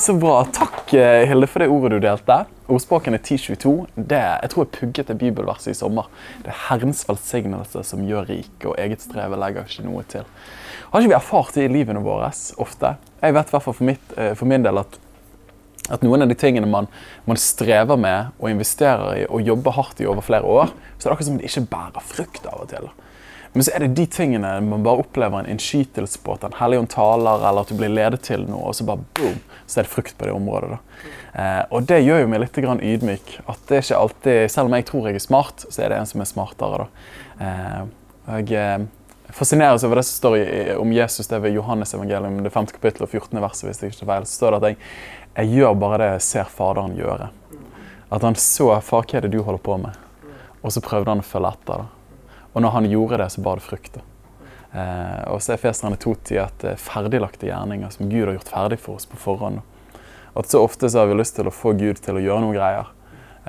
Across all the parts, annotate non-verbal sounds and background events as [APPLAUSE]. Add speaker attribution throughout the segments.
Speaker 1: Så bra. Takk, eh, Hilde, for det ordet du delte. Ordspråkene 1022. Det, jeg tror jeg pugget det bibelverset i sommer. Det er Herrens velsignelse som gjør rik, og eget strev legger ikke noe til. Har ikke vi erfart det i livene våre ofte? Jeg vet i hvert fall for, mitt, eh, for min del at, at noen av de tingene man, man, strever med og investerer i og jobber hardt i over flere år, så er det akkurat som det ikke bærer frukt av og til. Men så er det de tingene man bare opplever en innskytelse på, at Den hellige ånd taler, eller at du blir ledet til noe, og så bare boom, så er det frukt på det området. Eh, og det gjør jo meg litt grann ydmyk. At det er ikke alltid, Selv om jeg tror jeg er smart, så er det en som er smartere. da. Eh, jeg eh, fascineres over det som står om Jesus det ved Johannes evangelium, det 5. kapittel og 14. verset, hvis jeg ikke feil. Så står det at jeg, jeg gjør bare det jeg ser Faderen gjøre. At han så far, hva er det du holder på med? Og så prøvde han å følge etter. da. Og når han gjorde det, så bar det frukter. Eh, og så er Feserne 2.10 at det er ferdiglagte gjerninger som Gud har gjort ferdig for oss på forhånd. At så ofte så har vi lyst til å få Gud til å gjøre noen greier,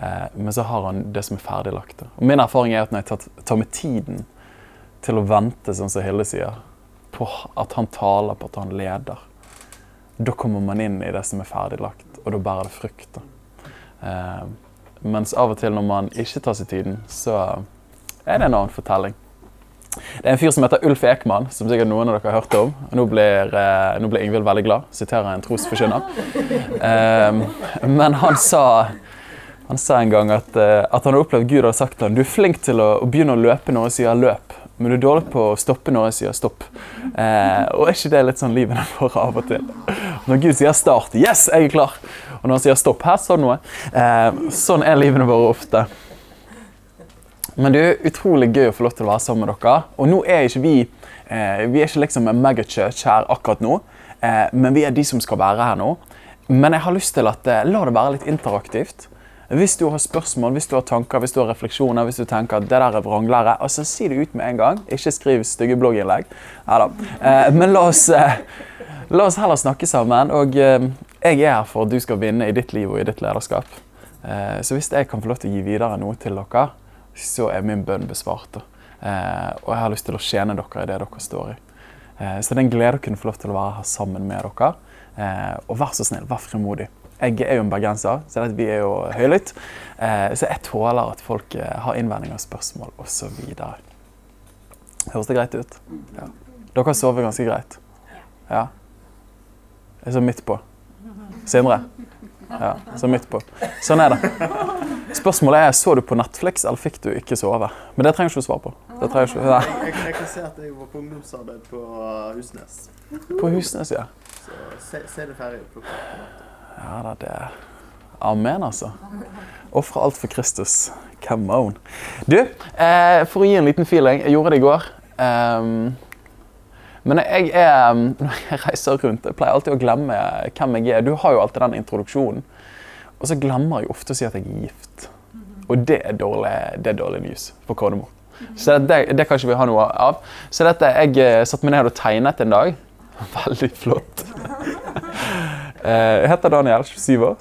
Speaker 1: eh, men så har han det som er ferdiglagte. Og min erfaring er at når jeg tar, tar med tiden til å vente, sånn som Hilde sier, på at han taler, på at han leder, da kommer man inn i det som er ferdiglagt, og da bærer det frukt. Eh, mens av og til når man ikke tar seg tiden, så er det en annen fortelling. Det er en fyr som heter Ulf Ekman, som sikkert noen av dere har hørt om. Nå blir, eh, nå blir Ingvild veldig glad. Siterer en trosforkynner. Um, men han sa, han sa en gang at, uh, at han har opplevd Gud har sagt til ham du er flink til å, å, begynne å løpe når jeg sier løp, men du er dårlig på å stoppe når jeg sier stopp. Uh, og er ikke det litt sånn livene våre [LAUGHS] av og til? Når Gud sier start, yes, jeg er klar. Og når han sier stopp, her sa noe. Uh, sånn er livene våre ofte. Men det er utrolig gøy å få lov til å være sammen med dere. Og nå er ikke vi eh, Vi er ikke liksom en megachurch her akkurat nå, eh, men vi er de som skal være her nå. Men jeg har lyst til at eh, la det være litt interaktivt. Hvis du har spørsmål, hvis du har tanker, hvis du har refleksjoner, hvis du tenker at det der er vranglære, altså si det ut med en gang. Ikke skriv stygge blogginnlegg. Ja, eh, men la oss, eh, la oss, heller snakke sammen. Og eh, jeg er her for at du skal vinne i ditt liv og i ditt lederskap. så hvis jeg kan få lov til å gi videre noe til dere, så er min bønn besvart. Eh, og jeg har lyst til å tjene dere i det dere står i. Eh, så det er en glede å kunne få lov til å være her sammen med dere. Eh, og vær så snill, vær frimodig. Jeg er jo en bergenser, så vi er jo høylytt. Eh, så jeg tåler at folk eh, har innvendinger, spørsmål osv. Høres det greit ut? Ja. Dere sover ganske greit? Ja. Jeg er så midt på. Sindre? Ja, så midt på. Sånn er det. Spørsmålet er så du på Netflix eller fikk du ikke sove. Men det trenger du ikke å svare på. Ikke.
Speaker 2: Jeg, jeg kan si at jeg var på ungdomsarbeid på Husnes.
Speaker 1: På Husnes, ja.
Speaker 2: Så se, se det ferdig på
Speaker 1: Ja da, det Amen, altså. Ofre alt for Kristus. Come on. Du, eh, for å gi en liten feeling Jeg gjorde det i går. Um, men jeg er, [LAUGHS] når jeg reiser rundt, jeg pleier alltid å glemme hvem jeg er. Du har jo alltid den introduksjonen. Og så glemmer jeg ofte å si at jeg er gift. Og det er dårlig, det er dårlig news for kodemor. Så det, det, kan ikke vi ha noe av. Så dette, jeg eh, satte meg ned og tegnet en dag. [LAUGHS] Veldig flott. [LAUGHS] Eh, jeg heter Daniel, 27 år.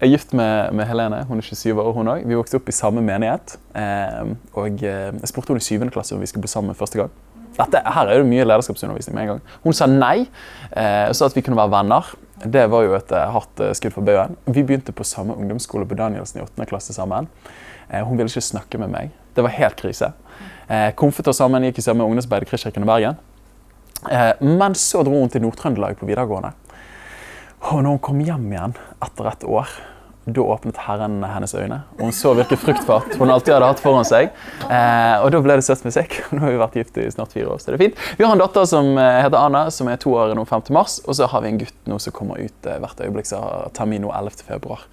Speaker 1: Jeg er gift med, med Helene. Hun er 27 år, hun òg. Vi vokste opp i samme menighet. Eh, og jeg spurte henne i 7. klasse om vi skulle bli sammen første gang. Dette, her er det mye lederskapsundervisning med en gang. Hun sa nei, eh, sa at vi kunne være venner. Det var jo et eh, hardt eh, skudd for baugen. Vi begynte på samme ungdomsskole på Danielsen i 8. klasse sammen. Eh, hun ville ikke snakke med meg. Det var helt krise. Eh, Komfet sammen, gikk i samme ungdomsarbeid i Kristkirken i Bergen. Eh, men så dro hun til Nord-Trøndelag på videregående. Og når hun kom hjem igjen etter et år da åpnet Herren hennes øyne, og hun så hvilken fruktfat hun alltid hadde hatt foran seg. Eh, og Da ble det søt musikk. [LAUGHS] Nå har vi vært gift i snart fire år. så det er fint. Vi har en datter som eh, heter Anna, som er to år nå 5. mars. Og så har vi en gutt nå som kommer ut eh, hvert øyeblikk, som har termin nå 11. februar.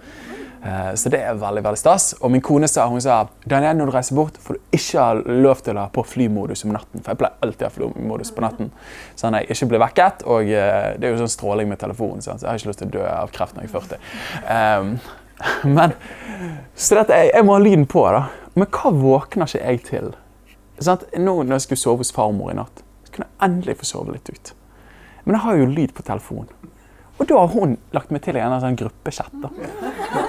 Speaker 1: Eh, så det er veldig veldig stas. Og min kone sa hun sa, Daniel, når du reiser bort, får du ikke lov til å ha på flymodus om natten. For jeg pleier alltid å ha flymodus på natten, sånn at jeg ikke blir vekket. Og eh, det er jo sånn stråling med telefonen, så jeg har ikke lyst til å dø av kreft når jeg er 40. [LAUGHS] Men, så dette, jeg, jeg, må ha lyden på. da. Men hva våkner ikke jeg til? Sånn nå når jeg skulle sove hos farmor i natt, så kunne jeg endelig få sove litt ut. Men jeg har jo lyd på telefonen. Og da har hun lagt meg til i en sånn gruppechat.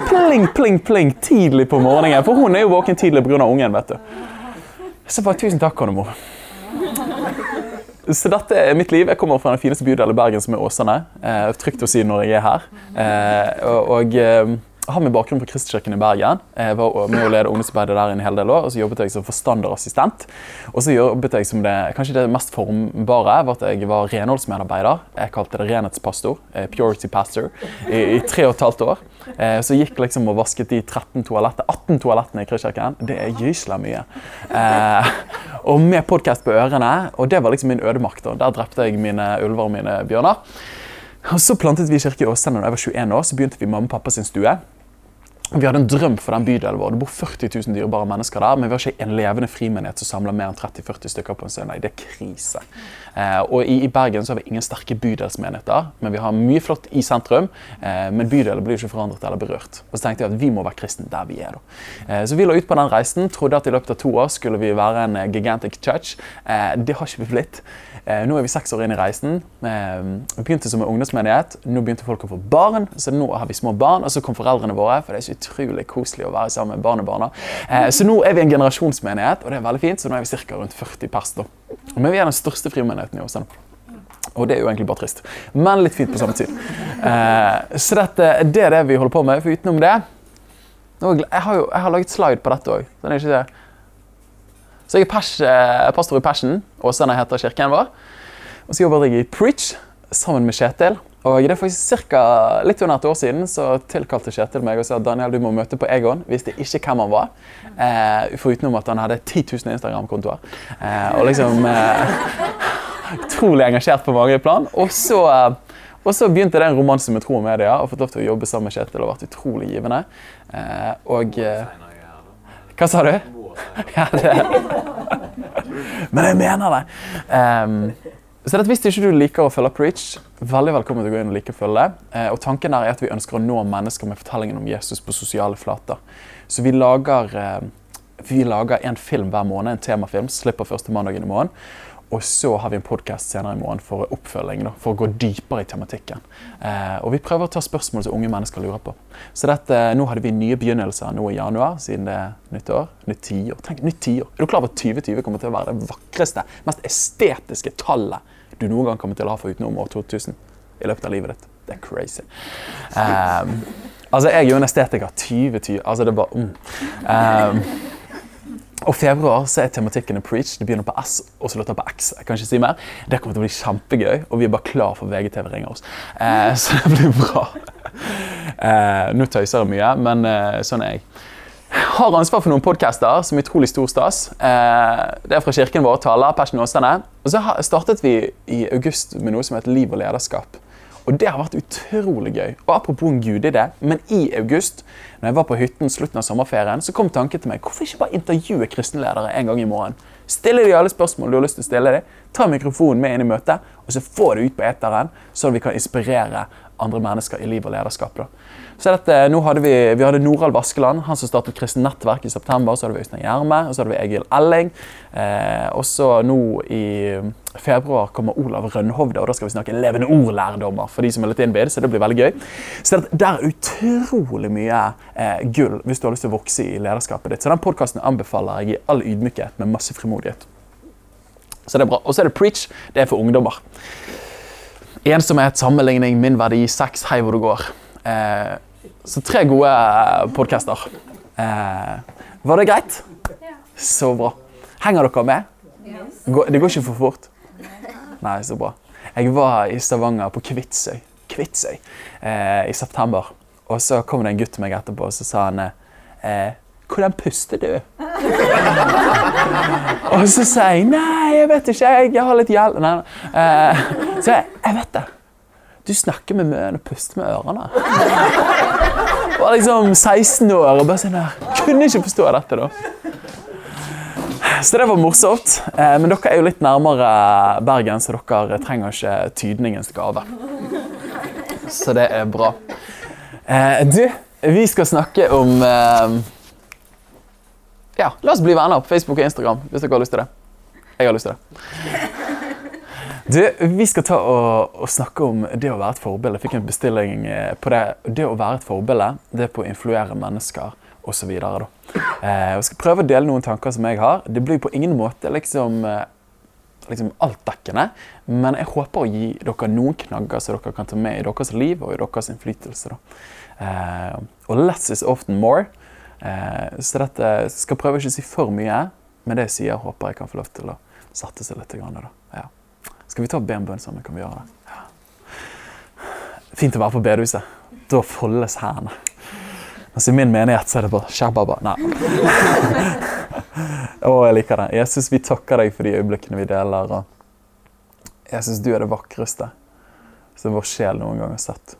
Speaker 1: Pling, pling, pling tidlig på morgenen. For hun er jo våken tidlig pga. ungen. vet du. Så bare tusen takk, konemor. så dette er mitt liv. Jeg kommer fra den fineste bydelen i Bergen, som er Åsane. Eh, trygt å si når jeg er her. Eh, og, og eh, har med bakgrunn fra Kristkirken i Bergen. Jeg var med å lede ungdomsarbeidet der en hel del år, og så jobbet jeg som forstanderassistent. Og så jobbet jeg som det kanskje det mest formbare var at jeg var renholdsmedarbeider. Jeg kalte det renhetspastor, eh, purity pastor, i, i tre og et halvt år. Eh, så gikk liksom og vasket de 13 toaletter, 18 toalettene i Kristkirken. Det er gysla mye. Eh, og med podkast på ørene, og det var liksom min ødemark. Der drepte jeg mine ulver og mine bjørner. Og Så plantet vi kirke i Åsane da jeg var 21 år. Så begynte vi mamma og pappa sin stue. Vi hadde en drøm for den bydelen vår. Det bor 40 000 dyrebare mennesker der. Men vi har ikke en levende frimenighet som samler mer enn 30-40 stykker på en søndag. Det er krise. Eh, og i, i, Bergen så har vi ingen sterke bydelsmenigheter. Men vi har mye flott i sentrum. Eh, men bydelen blir ikke forandret eller berørt. Og så tenkte jeg at vi må være kristne der vi er. da. Eh, så vi la ut på den reisen. Trodde at i løpet av to år skulle vi være en eh, gigantic church. Eh, det har ikke vi blitt. Eh, nå er vi seks år inn i reisen. Eh, vi begynte som en ungdomsmenighet. Nå begynte folk å få barn, så nå har vi små barn. Og så kom foreldrene våre, for det er så utrolig koselig å være sammen med barnebarna. Eh, så nå er vi en generasjonsmenighet, og det er veldig fint. Så nå er vi ca. rundt 40 pers. Men vi er den største frimenigheten i Åsane. Og det er jo egentlig bare trist, men litt fint på samme tid. så dette, det er det vi holder på med. For utenom det Jeg har jo jeg har laget slide på dette òg. Så jeg er pers, pastor i Passion. Åsane heter kirken vår. Og så jobber jeg i Preach sammen med Kjetil. Og det er faktisk ca. litt under et år siden så tilkalte Kjetil meg og sa at Daniel, du må møte på Egon. Visste ikke hvem han var. Eh, Foruten at han hadde 10 000 Instagram-kontoer. Eh, og liksom eh, [LAUGHS] Utrolig engasjert på mange plan. Og så, eh, og så begynte det en romanse med tro og media. Og fått lov til å jobbe sammen med Kjetil og vært utrolig givende. Eh, og eh, Hva sa du? [LAUGHS] ja, det. Men jeg mener det. Um, så det, Hvis ikke du liker å følge Preach, veldig velkommen til å gå inn og like følge. Uh, og tanken er at Vi ønsker å nå mennesker med fortellingen om Jesus på sosiale flater. Så vi lager, uh, vi lager en film hver måned, en temafilm. Slipper første mandagen i måneden. Og så har vi en podkast senere i morgen for oppfølging, da, for å gå dypere i tematikken. Eh, og vi prøver å ta spørsmål som unge mennesker lurer på. Så dette, Nå hadde vi nye begynnelser nå i januar, siden det er nytt år. Nytt tiår. Tenk, nytt tiår. Er du klar over at 2020 kommer til å være det vakreste, mest estetiske tallet du noen gang kommer til å ha for utenom år 2000 i løpet av livet ditt? Det er crazy. Um, altså, jeg er jo en estetiker. 2020. Altså, det er bare mm. um, og februar så er tematikken a preach. Det begynner på S og slutter på X. Jeg kan ikke si mer. Det kommer til å bli kjempegøy, og vi er bare klar for VGTV ringer oss. Eh, så det blir bra. Eh, nå tøyser jeg mye, men eh, sånn er. Jeg har ansvar for noen podcaster som er utrolig stor stas. Eh, det er fra kirken vår, taler, Passion Åsane. Og så startet vi i august med noe som heter Liv og lederskap. Og det har vært utrolig gøy. Og apropos en gudidé, men i august, når jeg var på hytten slutten av sommerferien, så kom tanken til meg hvorfor ikke bare intervjue kristenledere en gang i morgen? Stille de alle spørsmål du har lyst til å stille dem. Ta mikrofonen med inn i møtet, og så få det ut på eteren, så vi kan inspirere andre mennesker i liv og lederskap. Da. Så dette, nå hadde vi, vi hadde Norald Vaskeland, han som startet Kristent Nettverk i september. Så hadde vi Øystein Gjerme, og så hadde vi Egil Elling. Eh, og så nå i februar kommer Olav Rønhovde, og da skal vi snakke levende ord-lærdommer for de som er litt innbid, så det blir veldig gøy. Så det, er utrolig mye eh, gull hvis du har lyst til å vokse i lederskapet ditt. Så den podkasten anbefaler jeg i all ydmykhet med masse frimodighet. Så det er bra. Og så er det Preach. Det er for ungdommer. Ensomhet, sammenligning, min verdi, sex, hei hvor du går. Eh, så tre gode podcaster. Eh, var det greit? Så bra. Henger dere med? Det går ikke for fort? Nei, så bra. Jeg var i Stavanger, på Kvitsøy, Kvitsøy eh, i september. Og så kom det en gutt til meg etterpå og så sa han eh, 'Hvordan puster du?' [LAUGHS] og så sa jeg 'Nei, jeg vet ikke. Jeg har litt gjeld.' Eh, så jeg, jeg vet det. Du snakker med munnen og puster med ørene. Jeg [LAUGHS] Var liksom 16 år og bare sånn her Kunne ikke forstå dette, da. Så det var morsomt. Eh, men dere er jo litt nærmere Bergen, så dere trenger ikke tydningens gave. Så det er bra. Eh, du, vi skal snakke om eh, Ja, la oss bli venner på Facebook og Instagram hvis dere har lyst til det. Jeg har lyst til det. Du, vi skal ta og, og, snakke om det å være et forbilde. Jeg fikk en bestilling eh, på det. Det å være et forbilde, det er på å influere mennesker osv. Eh, jeg skal prøve å dele noen tanker som jeg har. Det blir på ingen måte liksom eh, liksom altdekkende, men jeg håper å gi dere noen knagger som dere kan ta med i deres liv og i deres innflytelse. Eh, og less is often more. Eh, så dette skal prøve ikke å si for mye, men det jeg sier, håper jeg kan få lov til å sette seg litt. Grann, da. Ja. Skal vi ta og be en bønn sammen? Kan vi gjøre det? Ja. Fint å være på bedehuset. Da foldes hendene. Mens i min menighet så er det bare shababa. Nei. [LAUGHS] Å, jeg liker det. Jesus, vi takker deg for de øyeblikkene vi deler. Og Jesus, du er det vakreste som vår sjel noen gang har sett.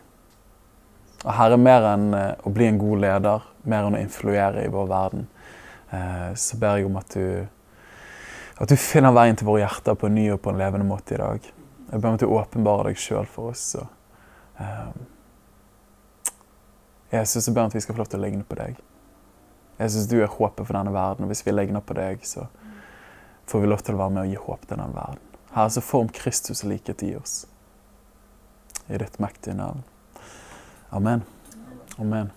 Speaker 1: Og Herre, mer enn eh, å bli en god leder, mer enn å influere i vår verden, eh, så ber jeg om at du, at du finner veien til våre hjerter på en ny og på en levende måte i dag. Jeg ber om at du åpenbarer deg sjøl for oss. Og, um, Jesus, jeg ber om at vi skal få lov til å ligne på deg. Jesus, du er håpet for denne verden, og hvis vi ligner på deg, så får vi lov til å være med og gi håp til denne verden. Herre, så form Kristus likhet i oss. I ditt mektige navn. Amen. Amen.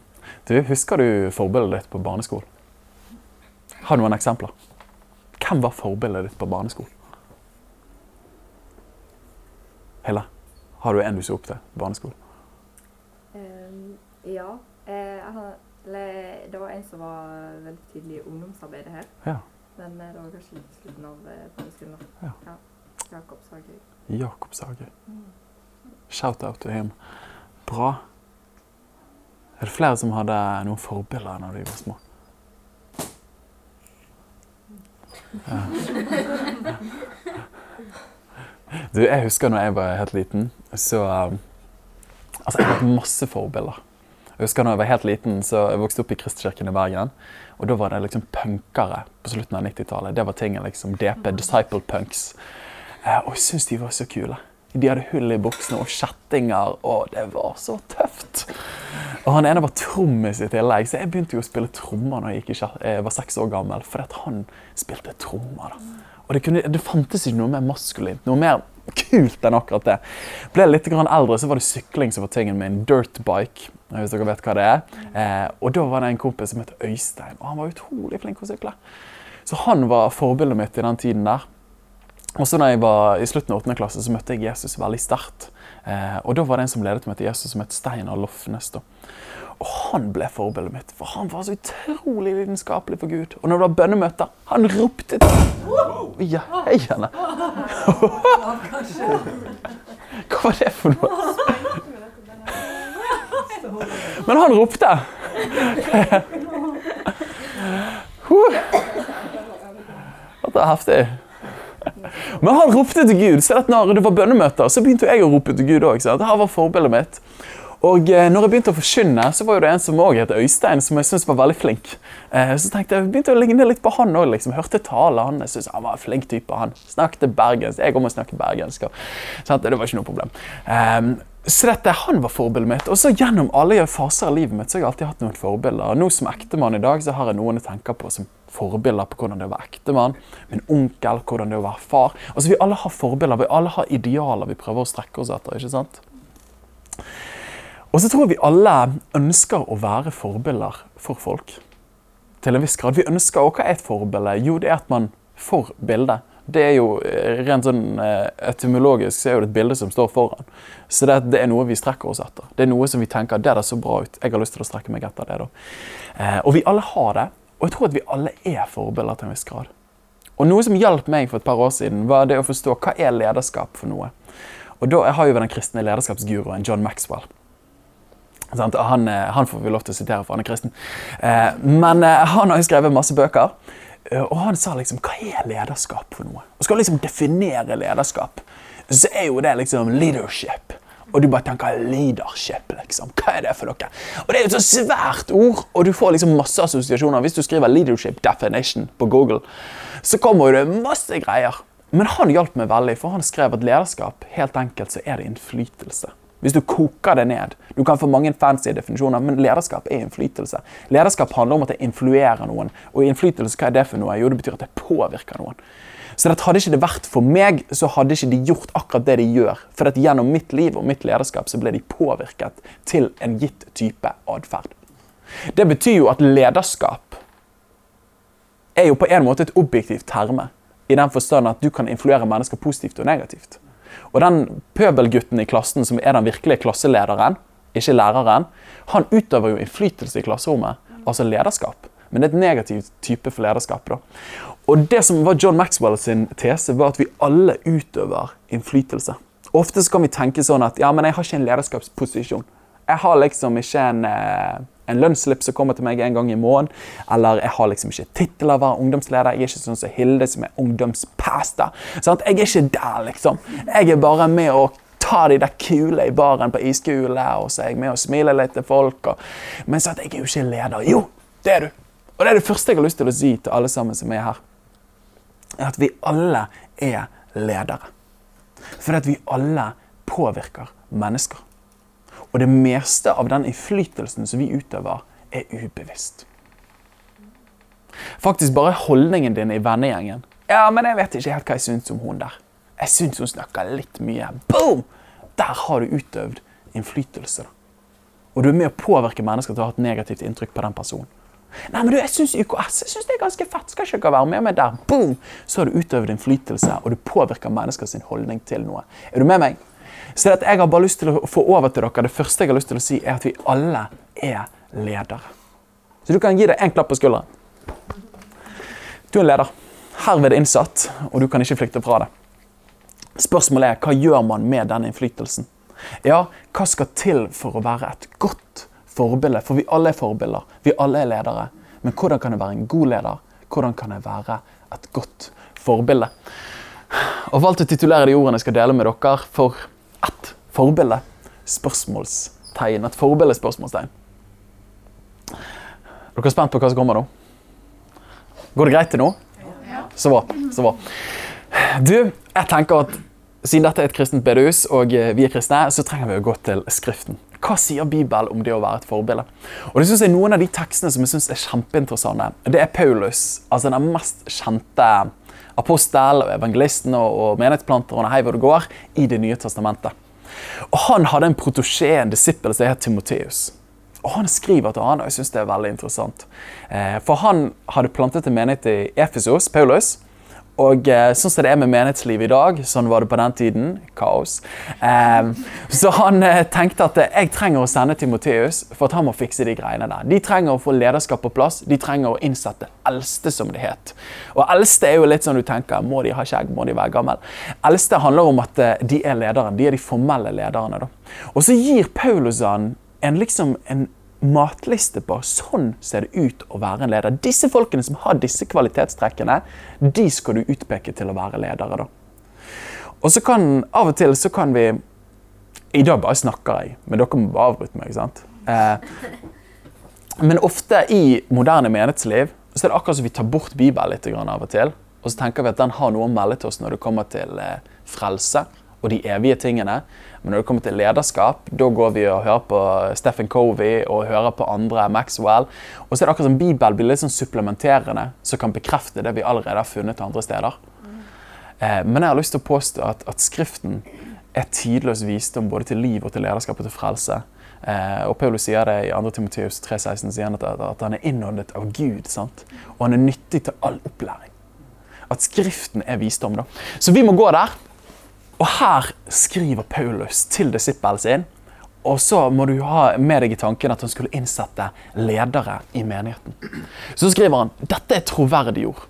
Speaker 1: Du, Husker du forbildet ditt på barneskolen? Har du noen eksempler? Hvem var forbildet ditt på barneskolen? Hella, har du en du så opp til på barneskolen?
Speaker 3: Um, ja. Eh, det var en som var veldig tydelig i ungdomsarbeidet her.
Speaker 1: Ja.
Speaker 3: Men eh, det var kanskje litt slutten av eh, barneskolen.
Speaker 1: Ja.
Speaker 3: ja. Jakob Sagøy.
Speaker 1: Jakob Sagøy. Shout-out til him. Bra. Er det flere som hadde noen forbilder når de var små? Ja. Du, jeg husker når jeg var helt liten, så um, Altså, jeg har hatt masse forbilder. Jeg husker når jeg var helt liten, så jeg vokste opp i Kristkirken i Bergen. Og da var det liksom punkere på slutten av 90-tallet. Det var tingen liksom DP, Disciple Punks. Eh, og jeg syns de var så kule. De hadde hull i buksene og kjettinger, og det var så tøft. Og Han ene var trommis i tillegg, så jeg begynte jo å spille trommer når jeg, jeg var seks år gammel. Fordi han spilte trommer. da. Og det, kunne, det, fantes ikke noe mer maskulint, noe mer kult enn akkurat det. Ble litt eldre, så var det sykling som var tingen min. Dirtbike, hvis dere vet hva det er. Eh, og da var det en kompis som het Øystein, og han var utrolig flink til å sykle. Så han var forbildet mitt i den tiden der. Og så da jeg var I slutten av 8. klasse så møtte jeg Jesus veldig sterkt. Eh, og Da var det en som ledet meg til Jesus, som het Steinar Lofnes. da. Og Han ble forbildet mitt, for han var så utrolig lidenskapelig for Gud. Og når det var bønnemøter, han ropte til Ja, hei, henne. [LAUGHS] Hva var det for noe? Men han ropte. [LAUGHS] Dette er heftig. Men han ropte til Gud. så Når det var bønnemøter, så begynte jeg å rope til Gud òg. Og eh, når jeg begynte å forkynne, så var det en som også het Øystein, som jeg syntes var veldig flink. Eh, så tenkte jeg, begynte å ligne litt på han òg. Liksom. Hørte tale han. Jeg synes han var en flink type. han. Snakket bergensk. Jeg kommer å snakke bergensk. Det var ikke noe problem. Um, så dette, Han var forbildet mitt. Og så gjennom alle faser av livet mitt så har jeg alltid hatt noen forbilder. Nå som ektemann i dag så har jeg noen å tenke på som forbilder på hvordan det er å være ektemann. Min onkel, hvordan det er å være far. Altså Vi alle har forbilder, vi alle har idealer vi prøver å strekke oss etter. ikke sant? Og så tror jeg vi alle ønsker å være forbilder for folk. Til en viss grad. Vi ønsker, òg Hva er et forbilde? Jo, det er at man får bildet det er jo eh, rent sånn eh, etymologisk så er det et bilde som står foran. Så det, det, er noe vi strekker oss etter. Det er noe som vi tenker det der så bra ut. Jeg har lyst til å strekke meg etter det. da. Eh, og vi alle har det. Og jeg tror at vi alle er forbilder til en viss grad. Og noe som hjalp meg for et par år siden, var det å forstå hva er lederskap for noe. Og da jeg har jo den kristne lederskapsguruen John Maxwell. Han, han, får vi lov til å sitere, for han er kristen. Men han har jo skrevet masse bøker. Eh, og han sa liksom Hva er lederskap for noe? Og skal liksom definere lederskap, så er jo det liksom leadership. Og du bare tenker leadership, liksom. Hva er det for noe? Og det er jo et så svært ord, og du får liksom masse assosiasjoner. Hvis du skriver 'leadership definition' på Google, så kommer det masse greier. Men han hjalp meg veldig, for han skrev at lederskap helt enkelt så er det innflytelse. Hvis du koker det ned. Du kan få mange fancy definisjoner, men lederskap er innflytelse. Lederskap handler om at det influerer noen. Og innflytelse, hva er det for noe? Jo, det betyr at det påvirker noen. Så det hadde ikke det vært for meg, så hadde ikke de gjort akkurat det de gjør. For at gjennom mitt liv og mitt lederskap så ble de påvirket til en gitt type atferd. Det betyr jo at lederskap er jo på en måte et objektivt terme. i den forstand at du kan influere mennesker positivt og negativt. Og den pøbelgutten i klassen som er den virkelige klasselederen, ikke læreren, han utøver jo innflytelse i klasserommet, altså lederskap. Men det er et negativt type for lederskap. da. Og det som var John Maxwell sin tese, var at vi alle utøver innflytelse. Ofte kan vi tenke sånn at ja, men jeg har ikke en lederskapsposisjon. Jeg har liksom ikke en, eh, en lønnsslipp som kommer til meg en gang i måneden. Eller jeg har liksom ikke tittel av å være ungdomsleder. Jeg er ikke sånn som Hilde, som er ungdomspasta. Sånn Jeg er ikke der, liksom. Jeg er bare med å ta de der kule i baren på iskule, og så er jeg med og smiler litt til folk. Og... Men så at jeg er jo ikke leder. Jo, det er du. Og det er det første jeg har lyst til å si til alle sammen som er her. Er at vi alle er ledere. For at vi alle påvirker mennesker. Og det meste av den innflytelsen som vi utøver, er ubevisst. Faktisk bare holdningen din i vennegjengen. Ja, men jeg vet ikke helt hva jeg syns om hun der. Jeg syns hun snakker litt mye. Boom! Der har du utøvd innflytelse. Og du er med å påvirke mennesker til å ha et negativt inntrykk på den personen. Nei, men du, jeg syns UKS jeg synes det er ganske fett. Skal ikke dere være med meg der? Boom! Så har du utøvd innflytelse, og du påvirker menneskers holdning til noe. Er du med meg? Så det jeg har bare lyst til å få over til dere, Det første jeg har lyst til å si, er at vi alle er ledere. Så du kan gi deg en klapp på skulderen. Du er leder. Herved innsatt, og du kan ikke flykte fra det. Spørsmålet er hva gjør man med den innflytelsen? Ja, hva skal til for å være et godt forbilde? For vi alle er forbilder. Vi alle er ledere. Men hvordan kan jeg være en god leder? Hvordan kan jeg være et godt forbilde? Og valgt å titulere de ordene jeg skal dele med dere for ett forbilde. Spørsmålstegn. Et forbilde spørsmålstegn. Er dere spent på hva som kommer nå? Går det greit til nå? Så bra. så bra. Du, jeg tenker at siden dette er et kristent bedehus, og vi er kristne, så trenger vi å gå til Skriften. Hva sier Bibelen om det å være et forbilde? Og det synes jeg Noen av de tekstene som jeg synes er kjempeinteressante, det er Paulus, altså den mest kjente apostel, evangelisten og, og menighetsplanteren hei hvor det går, i Det nye testamentet. Og Han hadde en protosjé, en disippel, som het Timoteus. Og Han skriver til han, og jeg synes det er veldig interessant. Eh, for han hadde plantet en menighet i Efesos, Paulus. Og eh, sånn som det er med menighetslivet i dag, sånn var det på den tiden. Kaos. Eh, så han eh, tenkte at jeg trenger å sende Timoteus for at han må fikse de greiene der. De trenger å få lederskap på plass. De trenger å innsette eldste, som det het. Og eldste er jo litt sånn du tenker må de ha skjegg, må de være gammel? Eldste handler om at eh, de er lederen. De er de formelle lederne. da. Og så gir Paulus han en, liksom, en matliste på sånn ser det ut å være en leder. Disse folkene som har disse kvalitetstrekkene, de skal du utpeke til å være ledere. da. Og så kan Av og til så kan vi I dag bare snakker jeg, men dere må bare avbryte meg. ikke sant? Eh, men ofte i moderne menighetsliv så er det akkurat som vi tar bort Bibelen litt av og til. Og så tenker vi at den har noe å melde til oss når det kommer til eh, frelse og de evige tingene. Men når det kommer til lederskap, da går vi og hører på Stephen Covey og hører på andre, Maxwell. Og så er det akkurat som Bibelen blir litt sånn supplementerende, som kan bekrefte det vi allerede har funnet andre steder. Eh, men jeg har lyst til å påstå at, at Skriften er tidløs visdom både til liv og til lederskap og til frelse. Eh, og Paulus sier det i 2. Timoteus 3,16 sier han at, at, han er innåndet av Gud. Sant? Og han er nyttig til all opplæring. At Skriften er visdom. da. Så vi må gå der. Og her skriver Paulus til disippelen sin. Og så må du ha med deg i tanken at han skulle innsette ledere i menigheten. Så skriver han dette er troverdig ord.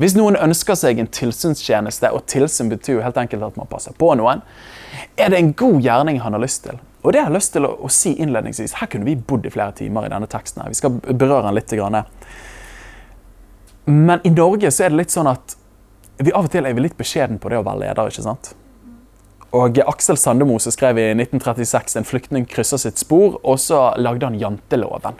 Speaker 1: Hvis noen ønsker seg en tilsynstjeneste, og tilsyn betyr helt enkelt at man passer på noen, er det en god gjerning han har lyst til. Og det har jeg lyst til å, å si innledningsvis. Her kunne vi bodd i flere timer i denne teksten. her. Vi skal berøre den litt. Men i Norge så er det litt sånn at vi av og til er vi litt beskjeden på det å være leder. ikke sant? Og Aksel Sandemose skrev i 1936 en flyktning krysser sitt spor, og så lagde han janteloven.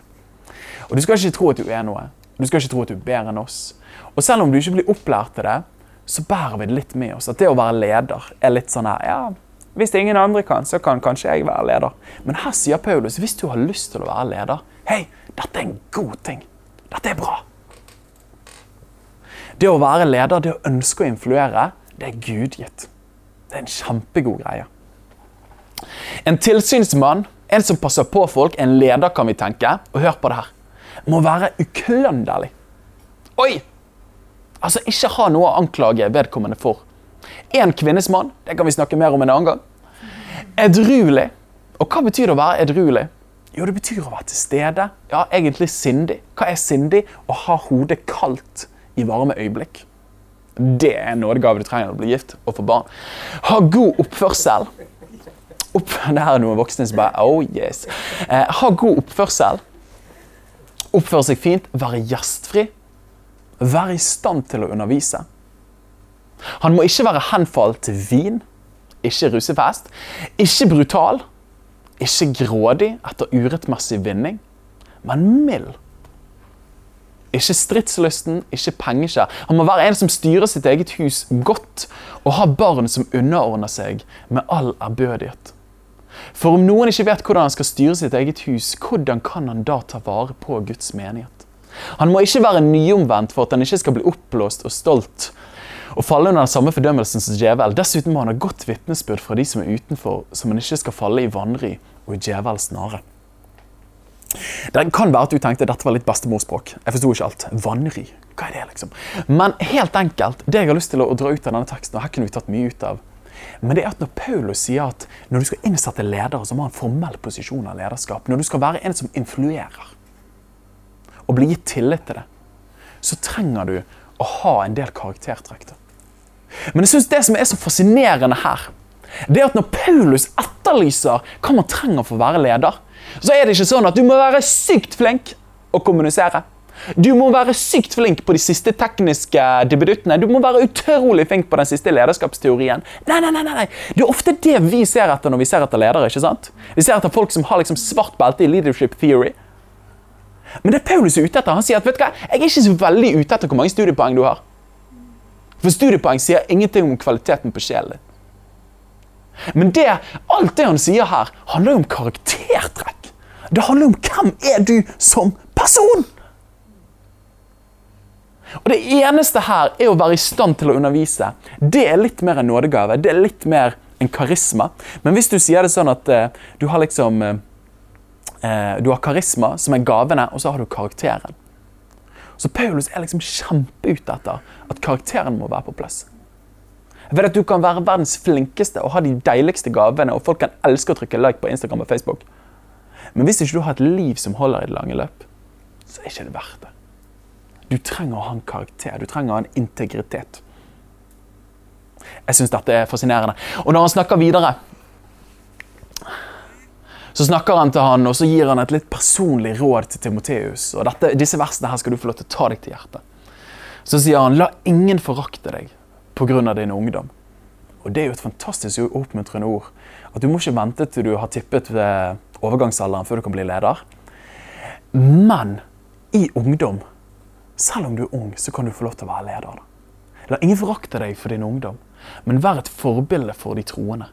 Speaker 1: Og Du skal ikke tro at du er noe. Du skal ikke tro at du er bedre enn oss. Og selv om du ikke blir opplært til det, så bærer vi det litt med oss. At det å være leder er litt sånn her Ja, hvis ingen andre kan, så kan kanskje jeg være leder. Men her sier Paulus hvis du har lyst til å være leder Hei, dette er en god ting. Dette er bra. Det å være leder, det å ønske å influere, det er gudgitt. Det er en kjempegod greie. En tilsynsmann, en som passer på folk, en leder, kan vi tenke, og hør på det her, må være uklønderlig. Oi! Altså, ikke ha noe å anklage vedkommende for. En kvinnes mann, det kan vi snakke mer om en annen gang. Edruelig. Og hva betyr det å være edruelig? Jo, det betyr å være til stede. Ja, egentlig sindig. Hva er sindig? Å ha hodet kaldt i varme øyeblikk. Det er en nådegave du trenger når du blir gift og får barn. Ha god oppførsel. Opp, det her er noen voksne som bare Oh yes. Eh, ha god oppførsel. Oppføre seg fint. Være gjestfri. Være i stand til å undervise. Han må ikke være henfalt til vin, ikke rusefest, ikke brutal, ikke grådig etter urettmessig vinning, men mild. Ikke stridslysten, ikke pengeskjær. Han må være en som styrer sitt eget hus godt, og ha barn som underordner seg med all ærbødighet. For om noen ikke vet hvordan han skal styre sitt eget hus, hvordan kan han da ta vare på Guds menighet? Han må ikke være nyomvendt for at han ikke skal bli oppblåst og stolt og falle under den samme fordømmelsen som djevel. Dessuten må han ha godt vitnesbyrd fra de som er utenfor, så han ikke skal falle i vanry og i djevelens snare. Det kan være at du tenkte dette var litt bestemorspråk. Jeg forsto ikke alt. Vanry. Hva er det, liksom? Men helt enkelt, det jeg har lyst til å dra ut av denne teksten, og her kunne vi tatt mye ut av, men det er at når Paulus sier at når du skal innsette ledere, så må ha en formell posisjon av lederskap. Når du skal være en som influerer, og bli gitt tillit til det, så trenger du å ha en del karaktertrekk. Men jeg synes det som er så fascinerende her, det er at når Paulus etterlyser hva man trenger for å være leder, så er det ikke sånn at du må være sykt flink å kommunisere. Du må være sykt flink på de siste tekniske debuttene. Du må være utrolig flink på den siste lederskapsteorien. Nei, nei, nei, nei. Det er ofte det vi ser etter når vi ser etter ledere. ikke sant? Vi ser etter folk som har liksom svart belte i leadership theory. Men det Paulus er ute etter, han sier at vet du hva, jeg er ikke så veldig ute etter hvor mange studiepoeng du har. For studiepoeng sier ingenting om kvaliteten på sjelen din. Men det, alt det han sier her, handler jo om karaktertrekk. Det handler om hvem er du som person. Og Det eneste her er å være i stand til å undervise. Det er litt mer en nådegave. Det er litt mer en karisma. Men hvis du sier det sånn at uh, du har liksom uh, Du har karisma, som er gavene, og så har du karakteren. Så Paulus er liksom kjempeute etter at karakteren må være på plass. Vet at Du kan være verdens flinkeste og ha de deiligste gavene, og folk kan elske å trykke like på Instagram og Facebook. Men hvis ikke du har et liv som holder i det lange løp, så er ikke det verdt det. Du trenger å ha en karakter. Du trenger å ha en integritet. Jeg syns dette er fascinerende. Og når han snakker videre, så snakker han til han, og så gir han et litt personlig råd til Timoteus. Og dette, disse versene her skal du få lov til å ta deg til hjertet. Så sier han, la ingen forakte deg pga. din ungdom. Og det er jo et fantastisk oppmuntrende ord. At du må ikke vente til du har tippet ved overgangsalderen før du kan bli leder. Men i ungdom selv om du er ung, så kan du få lov til å være leder. La ingen forakte deg for din ungdom, men vær et forbilde for de troende.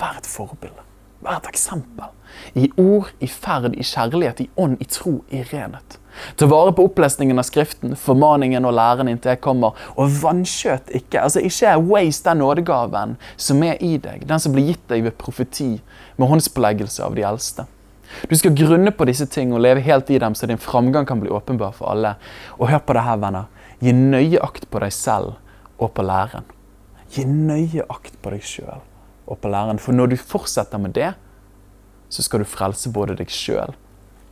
Speaker 1: Vær et forbilde. Vær eksempel. I ord, i ferd, i kjærlighet, i ånd, i tro, i renhet. Ta vare på opplesningen av Skriften, formaningen og læren inntil jeg kommer. Og vanskjøt ikke. altså Ikke waste den nådegaven som er i deg, den som blir gitt deg ved profeti, med håndspåleggelse av de eldste. Du skal grunne på disse ting og leve helt i dem, så din framgang kan bli åpenbar for alle. Og hør på det her, venner. Gi nøye akt på deg selv og på læren. Gi nøye akt på deg sjøl og på læreren. For når du fortsetter med det, så skal du frelse både deg sjøl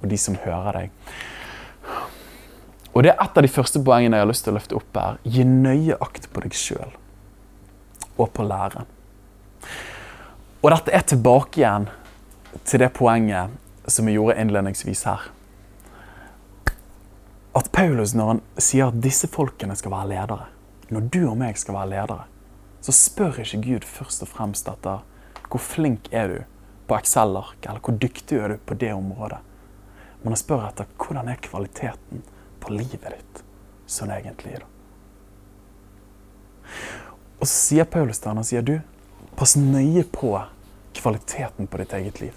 Speaker 1: og de som hører deg. Og Det er et av de første poengene jeg har lyst til å løfte opp her. Gi nøye akt på deg sjøl og på læreren. Og dette er tilbake igjen til det poenget som vi gjorde innledningsvis her. At Paulus, når han sier at disse folkene skal være ledere, når du og meg skal være ledere, så spør ikke Gud først og fremst etter hvor flink er du på Excel-ark, eller hvor dyktig er du på det området. Men han spør etter hvordan er kvaliteten på livet ditt sånn egentlig. da. Og så sier Paulus til han, sier du, pass nøye på kvaliteten på ditt eget liv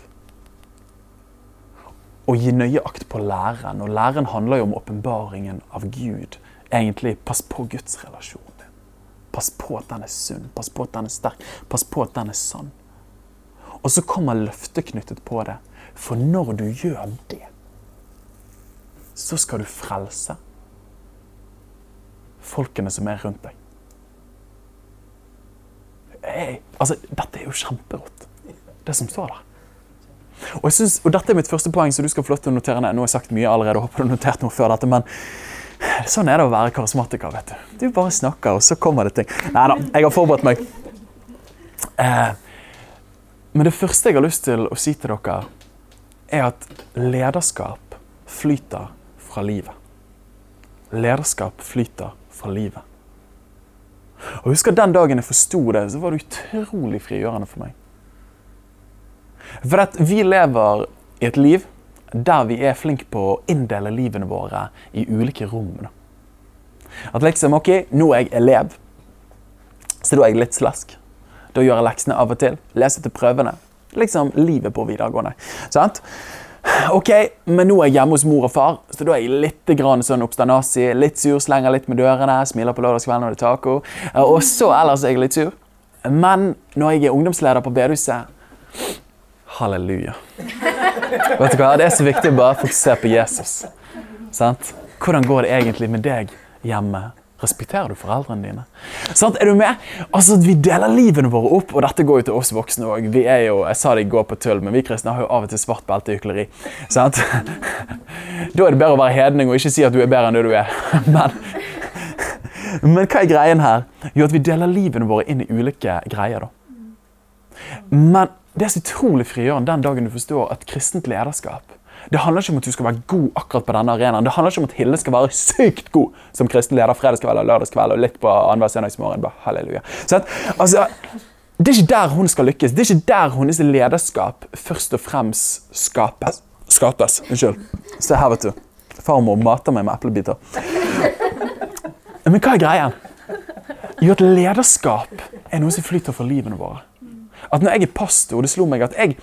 Speaker 1: Og gi nøye akt på læren. Og læren handler jo om åpenbaringen av Gud. Egentlig, pass på Guds relasjon. Pass på at den er sunn, pass på at den er sterk, pass på at den er sann. Og så kommer løftet knyttet på det. For når du gjør det, så skal du frelse. folkene som er rundt deg. Hey, altså, dette er jo kjemperått, det som står der. Og, synes, og Dette er mitt første poeng, så du skal få lov til å notere ned. Nå har jeg sagt mye allerede, håper du har notert noe før dette, men sånn er det å være karismatiker. vet Du Du bare snakker, og så kommer det ting. Nei da, jeg har forberedt meg. Eh, men det første jeg har lyst til å si til dere, er at lederskap flyter fra livet. Lederskap flyter fra livet. Og husker Den dagen jeg forsto det, så var det utrolig frigjørende for meg. For at vi lever i et liv der vi er flinke på å inndele livene våre i ulike rom. At liksom OK, nå er jeg elev, så da er jeg litt slask. Da gjør jeg leksene av og til. Leser til prøvene. Liksom livet på videregående. Sant? OK, men nå er jeg hjemme hos mor og far, så da er jeg litt grann sånn obstanasi. Litt sur, slenger litt med dørene, smiler på lørdagskvelden når det er taco. Og så ellers er jeg litt sur. Men når jeg er ungdomsleder på bedehuset Halleluja. Vet du hva? Det er så viktig å bare fokusere på Jesus. Sant? Hvordan går det egentlig med deg hjemme? Respekterer du foreldrene dine? Sant? Er du med? Altså, Vi deler livene våre opp, og dette går jo til oss voksne òg. Vi er jo, jeg sa det i går på tull, men vi kristne har jo av og til svart belte i hykleri. Sant? [LAUGHS] Da er det bedre å være hedning og ikke si at du er bedre enn det du er. [LAUGHS] Men, men hva er greien her? Jo, at vi deler livene våre inn i ulike greier. da. Men det er så utrolig frigjørende den dagen du forstår at kristent lederskap det handler ikke om at du skal være god akkurat på denne arenaen. Det handler ikke om at Hilde skal være sykt god som kristen leder fredagskveld og lørdagskveld og litt på annenhver søndagsmorgen. Halleluja. Så at, altså, det er ikke der hun skal lykkes. Det er ikke der hennes lederskap først og fremst skapes. Skapes. Unnskyld. Se her, vet du. Farmor mater meg med eplebiter. Men hva er greia? Jo, at lederskap er noe som flyter for livene våre. At når jeg er pastor, det slo meg at jeg,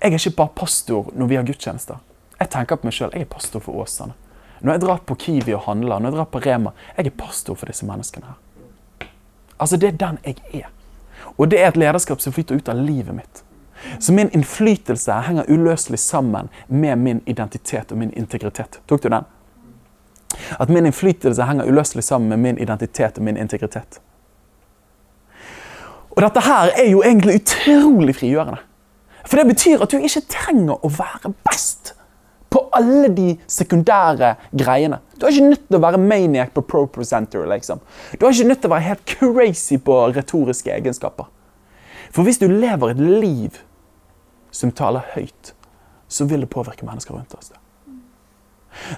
Speaker 1: jeg er ikke bare pastor når vi har gudstjenester. Jeg tenker på meg sjøl. Jeg er pastor for Åsane. Når jeg drar på Kiwi og handler, når jeg drar på Rema, jeg er pastor for disse menneskene her. Altså, det er den jeg er. Og det er et lederskap som flyter ut av livet mitt. Så min innflytelse henger uløselig sammen med min identitet og min integritet. Tok du den? At min innflytelse henger uløselig sammen med min identitet og min integritet. Og dette her er jo egentlig utrolig frigjørende. For det betyr at du ikke trenger å være best på alle de sekundære greiene. Du er ikke nødt til å være maniac på pro presenter. Liksom. Du er ikke nødt til å være helt crazy på retoriske egenskaper. For hvis du lever et liv som taler høyt, så vil det påvirke mennesker rundt oss.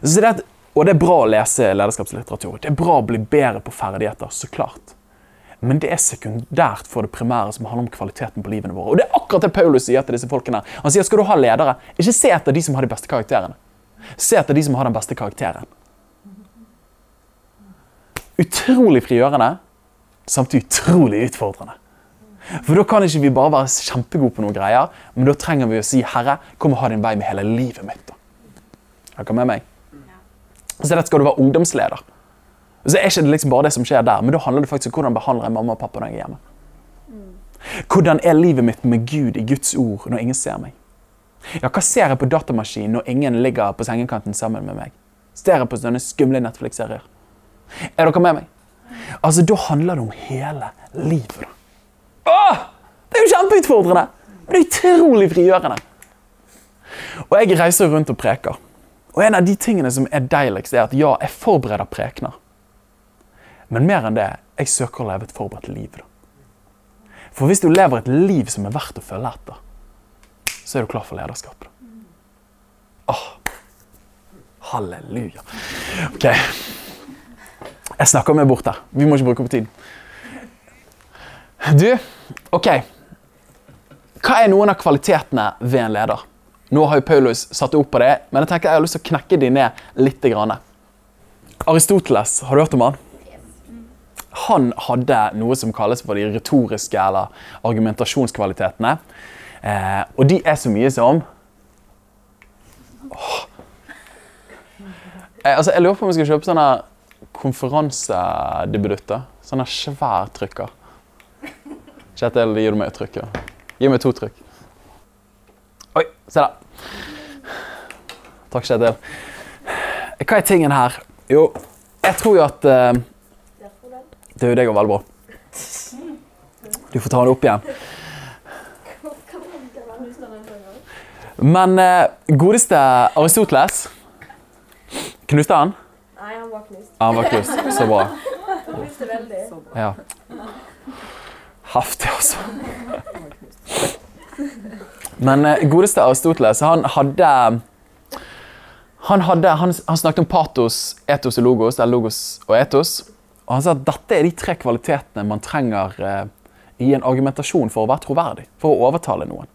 Speaker 1: Det er, og det er bra å lese lederskapslitteratur. Det er bra å bli bedre på ferdigheter, så klart. Men det er sekundært for det primære som handler om kvaliteten på livene våre. Og det er akkurat det Paulus sier til disse folkene. Han sier skal du ha ledere, ikke se etter de som har de beste karakterene. Se etter de som har den beste karakteren. Utrolig frigjørende, samtidig utrolig utfordrende. For da kan ikke vi bare være kjempegode på noen greier, men da trenger vi å si 'Herre, kom og ha din vei med hele livet mitt'. Er dere med meg? Så dette skal du være ungdomsleder. Så er ikke det liksom bare det som skjer der, men da handler det faktisk om hvordan behandler jeg mamma og pappa når jeg er hjemme. Hvordan er livet mitt med Gud i Guds ord når ingen ser meg? Ja, Hva ser jeg på datamaskinen når ingen ligger på sengekanten sammen med meg? Ser jeg på sånne skumle Netflix-serier? Er dere med meg? Altså, Da handler det om hele livet. Åh! Det er jo kjempeutfordrende! Men det er utrolig frigjørende. Og jeg reiser rundt og preker. Og en av de tingene som er deiligst, er at ja, jeg forbereder prekener. Men mer enn det, jeg søker å leve et forberedt liv. Da. For hvis du lever et liv som er verdt å følge etter, så er du klar for lederskap. Åh, halleluja. Ok. Jeg snakker meg bort der. Vi må ikke bruke opp tiden. Du, OK. Hva er noen av kvalitetene ved en leder? Nå har jo Paulus satt opp på det, men jeg tenker jeg har lyst til å knekke de ned litt. Aristoteles, har du hørt om han? Han hadde noe som kalles for de retoriske eller argumentasjonskvalitetene. Eh, og de er så mye som oh. Eh, altså, Jeg lurer på om vi skal kjøpe sånne konferansedebutter. Sånne svær trykker. Kjetil, gir du meg et trykk? Gi meg to trykk. Oi, se der. Takk, Kjetil. Hva er tingen her? Jo, jeg tror jo at uh, Du, det går veldig bra. Du får ta det opp igjen. Men eh, godeste Aristoteles Knuste han?
Speaker 4: Nei, han var knust.
Speaker 1: Ja, han var knust. Så bra.
Speaker 4: Han knuste veldig.
Speaker 3: Så bra.
Speaker 1: Ja. Heftig, altså. Men eh, godeste Aristoteles, han hadde han, hadde, han, han snakket om patos, etos og logos, eller logos og etos. Og han sa at dette er de tre kvalitetene man trenger eh, i en argumentasjon for å være troverdig, for å overtale noen.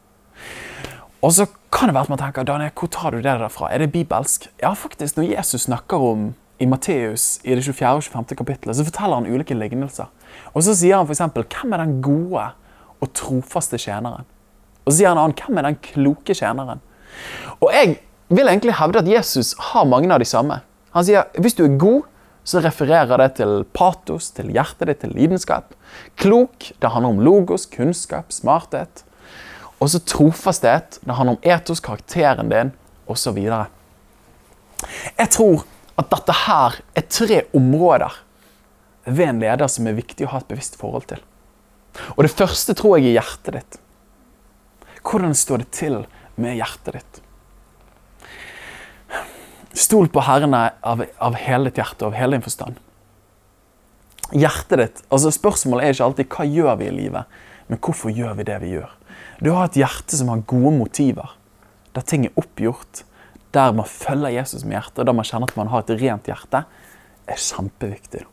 Speaker 1: Og så kan det være at man tenker, Daniel, hvor tar du det der fra? Er det bibelsk? Ja, faktisk, når Jesus snakker om i Matteus i det 24. og 25. kapittelet, så forteller han ulike lignelser. Og så sier han f.eks.: Hvem er den gode og trofaste tjeneren? Og så sier han annen, hvem er den kloke tjeneren? Og jeg vil egentlig hevde at Jesus har mange av de samme. Han sier hvis du er god, så refererer det til patos, til hjertet ditt, til lidenskap. Klok, det handler om logos, kunnskap, smarthet. Og så trofasthet, det handler om etos, karakteren din, osv. Jeg tror at dette her er tre områder ved en leder som er viktig å ha et bevisst forhold til. Og det første tror jeg er hjertet ditt. Hvordan står det til med hjertet ditt? Stol på Herren av, av hele ditt hjerte av hele din forstand. Hjertet ditt, altså Spørsmålet er ikke alltid hva gjør vi i livet, men hvorfor gjør vi det vi gjør. Du har et hjerte som har gode motiver, der ting er oppgjort, der man følger Jesus med hjertet, der man kjenner at man har et rent hjerte, er kjempeviktig.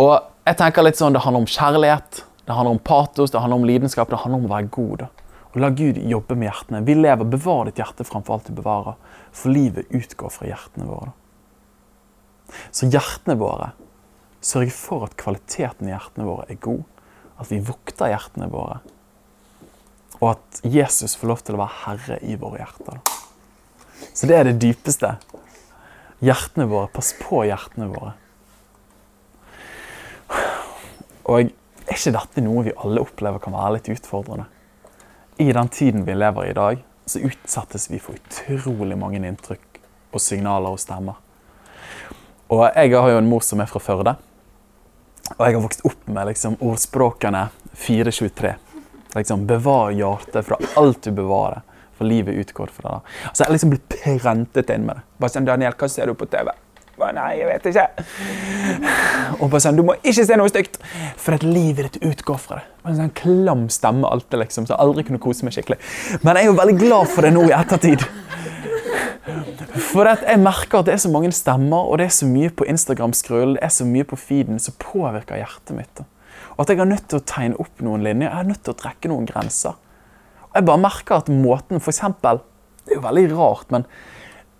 Speaker 1: Og jeg tenker litt sånn, Det handler om kjærlighet, det handler om patos, det handler om lidenskap, det handler om å være god. Og La Gud jobbe med hjertene. Vi lever, Bevar ditt hjerte framfor alt du bevarer, for livet utgår fra hjertene våre. Så hjertene våre sørger for at kvaliteten i hjertene våre er god. At vi vokter hjertene våre. Og at Jesus får lov til å være herre i våre hjerter. Så det er det dypeste. Hjertene våre. Pass på hjertene våre. Og er ikke dette noe vi alle opplever kan være litt utfordrende? I den tiden vi lever i i dag, så utsettes vi for utrolig mange inntrykk og signaler og stemmer. Og jeg har jo en mor som er fra Førde. Og jeg har vokst opp med liksom, ordspråkene 423. Liksom, bevar hjertet fra alt du bevarer, for livet utgår fra det. Altså, jeg har liksom blitt prentet inn med det. Bare sånn, Daniel, hva ser du på TV? Bare, Nei, jeg vet ikke. Og bare sånn, Du må ikke se noe stygt, for at livet ditt utgår fra det. Og En sånn klam stemme alltid, liksom, så jeg aldri kunne kose meg skikkelig. Men jeg er jo veldig glad for det nå i ettertid. For jeg merker at det er så mange stemmer, og det er så mye på Instagram-skrøl, det er så mye på feeden som påvirker hjertet mitt. Og at jeg er nødt til å tegne opp noen linjer, jeg er nødt til å trekke noen grenser. Og jeg bare merker at måten, for eksempel, Det er jo veldig rart, men,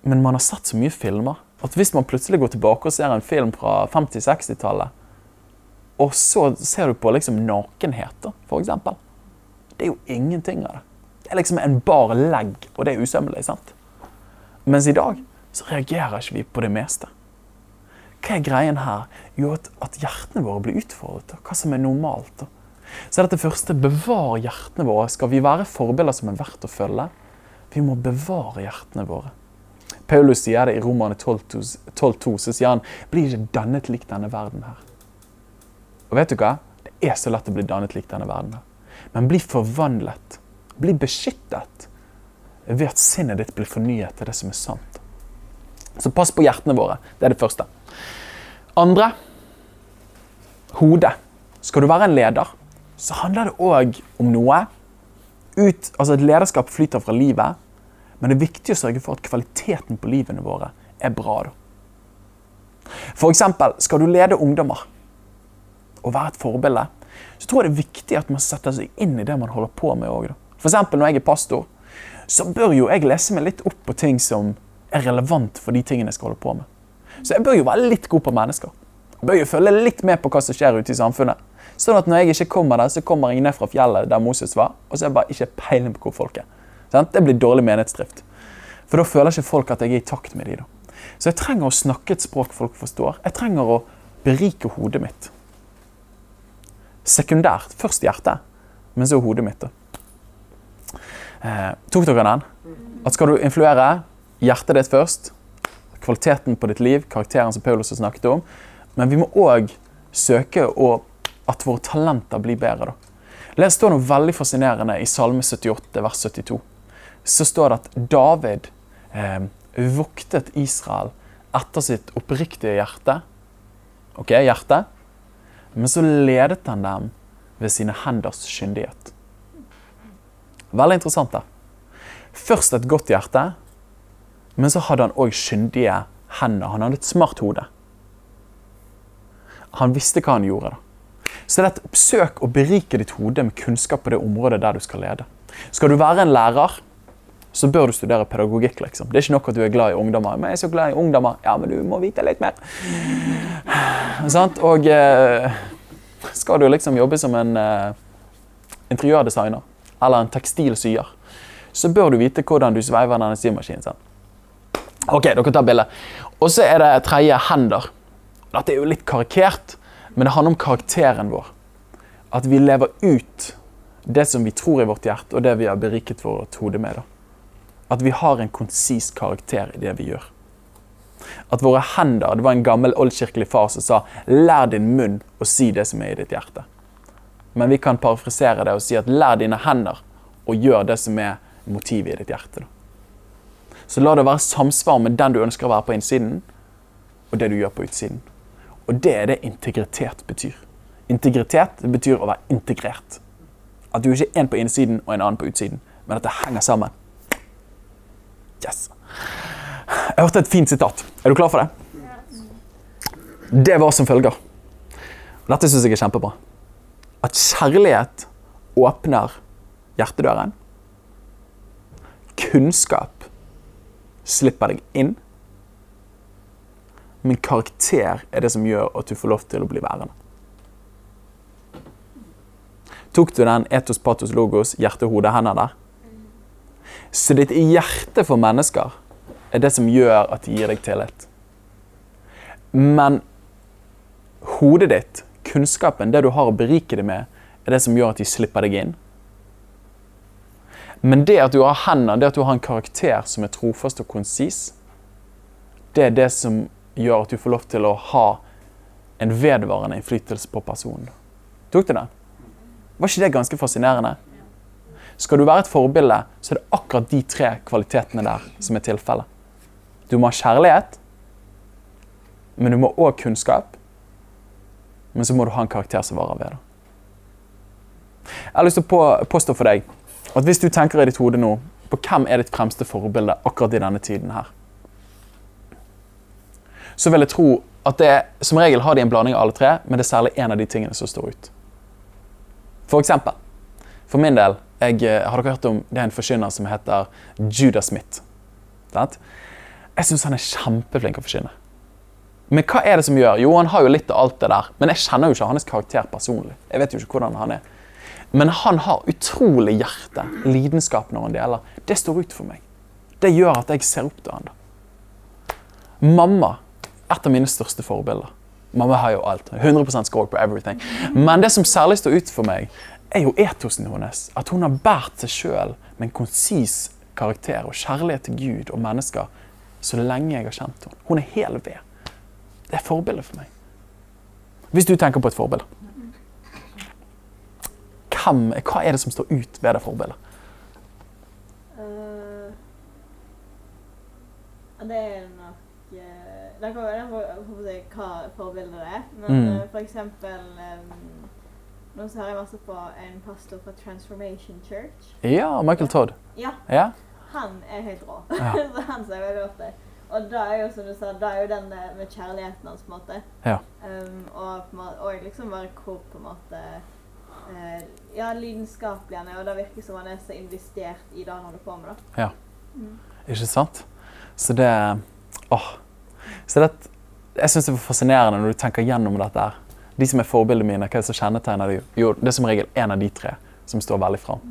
Speaker 1: men man har sett så mye filmer at hvis man plutselig går tilbake og ser en film fra 50-60-tallet, og så ser du på liksom nakenhet, f.eks. Det er jo ingenting av det. Det er liksom en bar legg, og det er usømmelig. sant? Mens i dag så reagerer ikke vi på det meste. Hva er greien her? Jo, at, hjertene våre blir utfordret. Hva som er normalt. da. Så dette første, bevar hjertene våre. Skal vi være forbilder som er verdt å følge? Vi må bevare hjertene våre. Paulus sier det i Romerne 12,2, 12, så sier han bli ikke dannet lik denne verden her. Og vet du hva? Det er så lett å bli dannet lik denne verden her. Men bli forvandlet. Bli beskyttet ved at sinnet ditt blir fornyet til det som er sant. Så pass på hjertene våre. Det er det første. Andre hodet. Skal du være en leder, så handler det òg om noe. Ut, altså Et lederskap flyter fra livet, men det er viktig å sørge for at kvaliteten på livene våre er bra. da. Eksempel, skal du lede ungdommer og være et forbilde, så tror jeg det er viktig at man setter seg inn i det man holder på med òg. Eksempel når jeg er pastor, så bør jo jeg lese meg litt opp på ting som er relevant for de tingene jeg skal holde på med. Så jeg bør jo være litt god på mennesker. Jeg bør jo følge litt med på hva som skjer ute i samfunnet. Sånn at når jeg ikke kommer der, så kommer jeg ned fra fjellet der Moses var, og så er jeg bare ikke peiling på hvor folk er. Sant? Det blir dårlig menighetsdrift. For da føler ikke folk at jeg er i takt med de. Så jeg trenger å snakke et språk folk forstår. Jeg trenger å berike hodet mitt. Sekundært. Først hjertet, men så hodet mitt. Eh, tok dere den? At skal du influere, hjertet ditt først. Kvaliteten på ditt liv, karakteren som Paulus har snakket om. Men vi må òg søke å, at våre talenter blir bedre. da. Det står noe veldig fascinerende i Salme 78, vers 72. Så står det at David eh, voktet Israel etter sitt oppriktige hjerte. Ok, hjerte. Men så ledet han dem ved sine henders kyndighet. Veldig interessant. det. Først et godt hjerte, men så hadde han òg kyndige hender. Han hadde et smart hode. Han visste hva han gjorde. da. Så det er et søk å berike ditt hode med kunnskap på det området der du skal lede. Skal du være en lærer, så bør du studere pedagogikk. liksom. Det er ikke nok at du er glad i ungdommer. Men jeg er så glad i ungdommer. Ja, men du må vite litt mer. [SIGHS] Sant? Og eh, skal du liksom jobbe som en eh, interiørdesigner eller en tekstilsyer, så bør du vite hvordan du sveiver denne symaskinen. sant? Ok, dere tar bilde. Og så er det tredje hender. Dette er jo litt karikert, men det handler om karakteren vår. At vi lever ut det som vi tror i vårt hjerte, og det vi har beriket vårt hode med. da. At vi har en konsis karakter i det vi gjør. At våre hender Det var en gammel oldkirkelig far som sa 'lær din munn å si det som er i ditt hjerte'. Men vi kan parafrisere det og si at 'lær dine hender å gjøre det som er motivet i ditt hjerte'. da. Så la det være samsvar med den du ønsker å være på innsiden, og det du gjør på utsiden. Og det er det integritet betyr. Integritet betyr å være integrert. At du ikke er en på innsiden og en annen på utsiden, men at det henger sammen. Yes. Jeg hørte et fint sitat. Er du klar for det? Det var som følger. Dette syns jeg er kjempebra. At kjærlighet åpner hjertedøren. Kunnskap slipper deg inn. Men karakter er det som gjør at du får lov til å bli værende. Tok du den etos, patos, logos, hjerte, hode, hender der? Så ditt hjerte for mennesker er det som gjør at de gir deg tillit. Men hodet ditt, kunnskapen, det du har å berike det med, er det som gjør at de slipper deg inn. Men det at du har hender, det at du har en karakter som er trofast og konsis, det er det som gjør at du får lov til å ha en vedvarende innflytelse på personen. Tok du den? Var ikke det ganske fascinerende? Skal du være et forbilde, så er det akkurat de tre kvalitetene der som er tilfellet. Du må ha kjærlighet, men du må òg kunnskap. Men så må du ha en karakter som varer ved. det. Jeg har lyst til å påstå for deg at hvis du tenker i ditt hode nå på hvem er ditt fremste forbilde akkurat i denne tiden her, så vil jeg tro at det som regel har de en blanding av alle tre, men det er særlig én av de tingene som står ut. For eksempel, for min del, jeg, eh, har dere hørt om det er en forkynner som heter Judah Smith? Jeg syns han er kjempeflink å forkynne. Men hva er det som gjør? Jo, han har jo litt av alt det der, men jeg kjenner jo ikke hans karakter personlig. Jeg vet jo ikke hvordan han er. Men han har utrolig hjerte, lidenskap når han deler. Det står ut for meg. Det gjør at jeg ser opp til han. da. Mamma, et av mine største forbilder. Mamma har jo alt. 100% score på everything. Men det som særlig står ut for meg, er jo etosen hennes. At hun har båret seg sjøl med en konsis karakter og kjærlighet til Gud og mennesker så lenge jeg har kjent henne. Hun er hel ved. Det er forbildet for meg. Hvis du tenker på et forbilde. Hva er det som står ut ved det forbildet?
Speaker 5: Uh, det er nok uh, Det kommer an på hva forbildet er. Men
Speaker 1: Mm.
Speaker 5: eh, for eksempel um, Nå så hører jeg masse på en pastor fra Transformation Church.
Speaker 1: Ja, Michael Todd.
Speaker 5: Ja,
Speaker 1: Ja.
Speaker 5: han er helt rå.
Speaker 1: Ja. [LAUGHS]
Speaker 5: så han ser veldig ofte. Og da er jo som du sa, da er jo den med kjærligheten hans, på en måte.
Speaker 1: Ja.
Speaker 5: Um, og, og liksom bare hvor på en måte uh, Ja, lidenskapelig han er, og det virker som han er så investert i det han holder på med. da.
Speaker 1: Ja.
Speaker 5: Mm.
Speaker 1: Ikke sant? Så det Åh. Så det, jeg syns det er fascinerende når du tenker gjennom dette. her. De som er forbildene mine, hva er det som kjennetegner dem? Jo, det er som regel en av de tre som står veldig fram.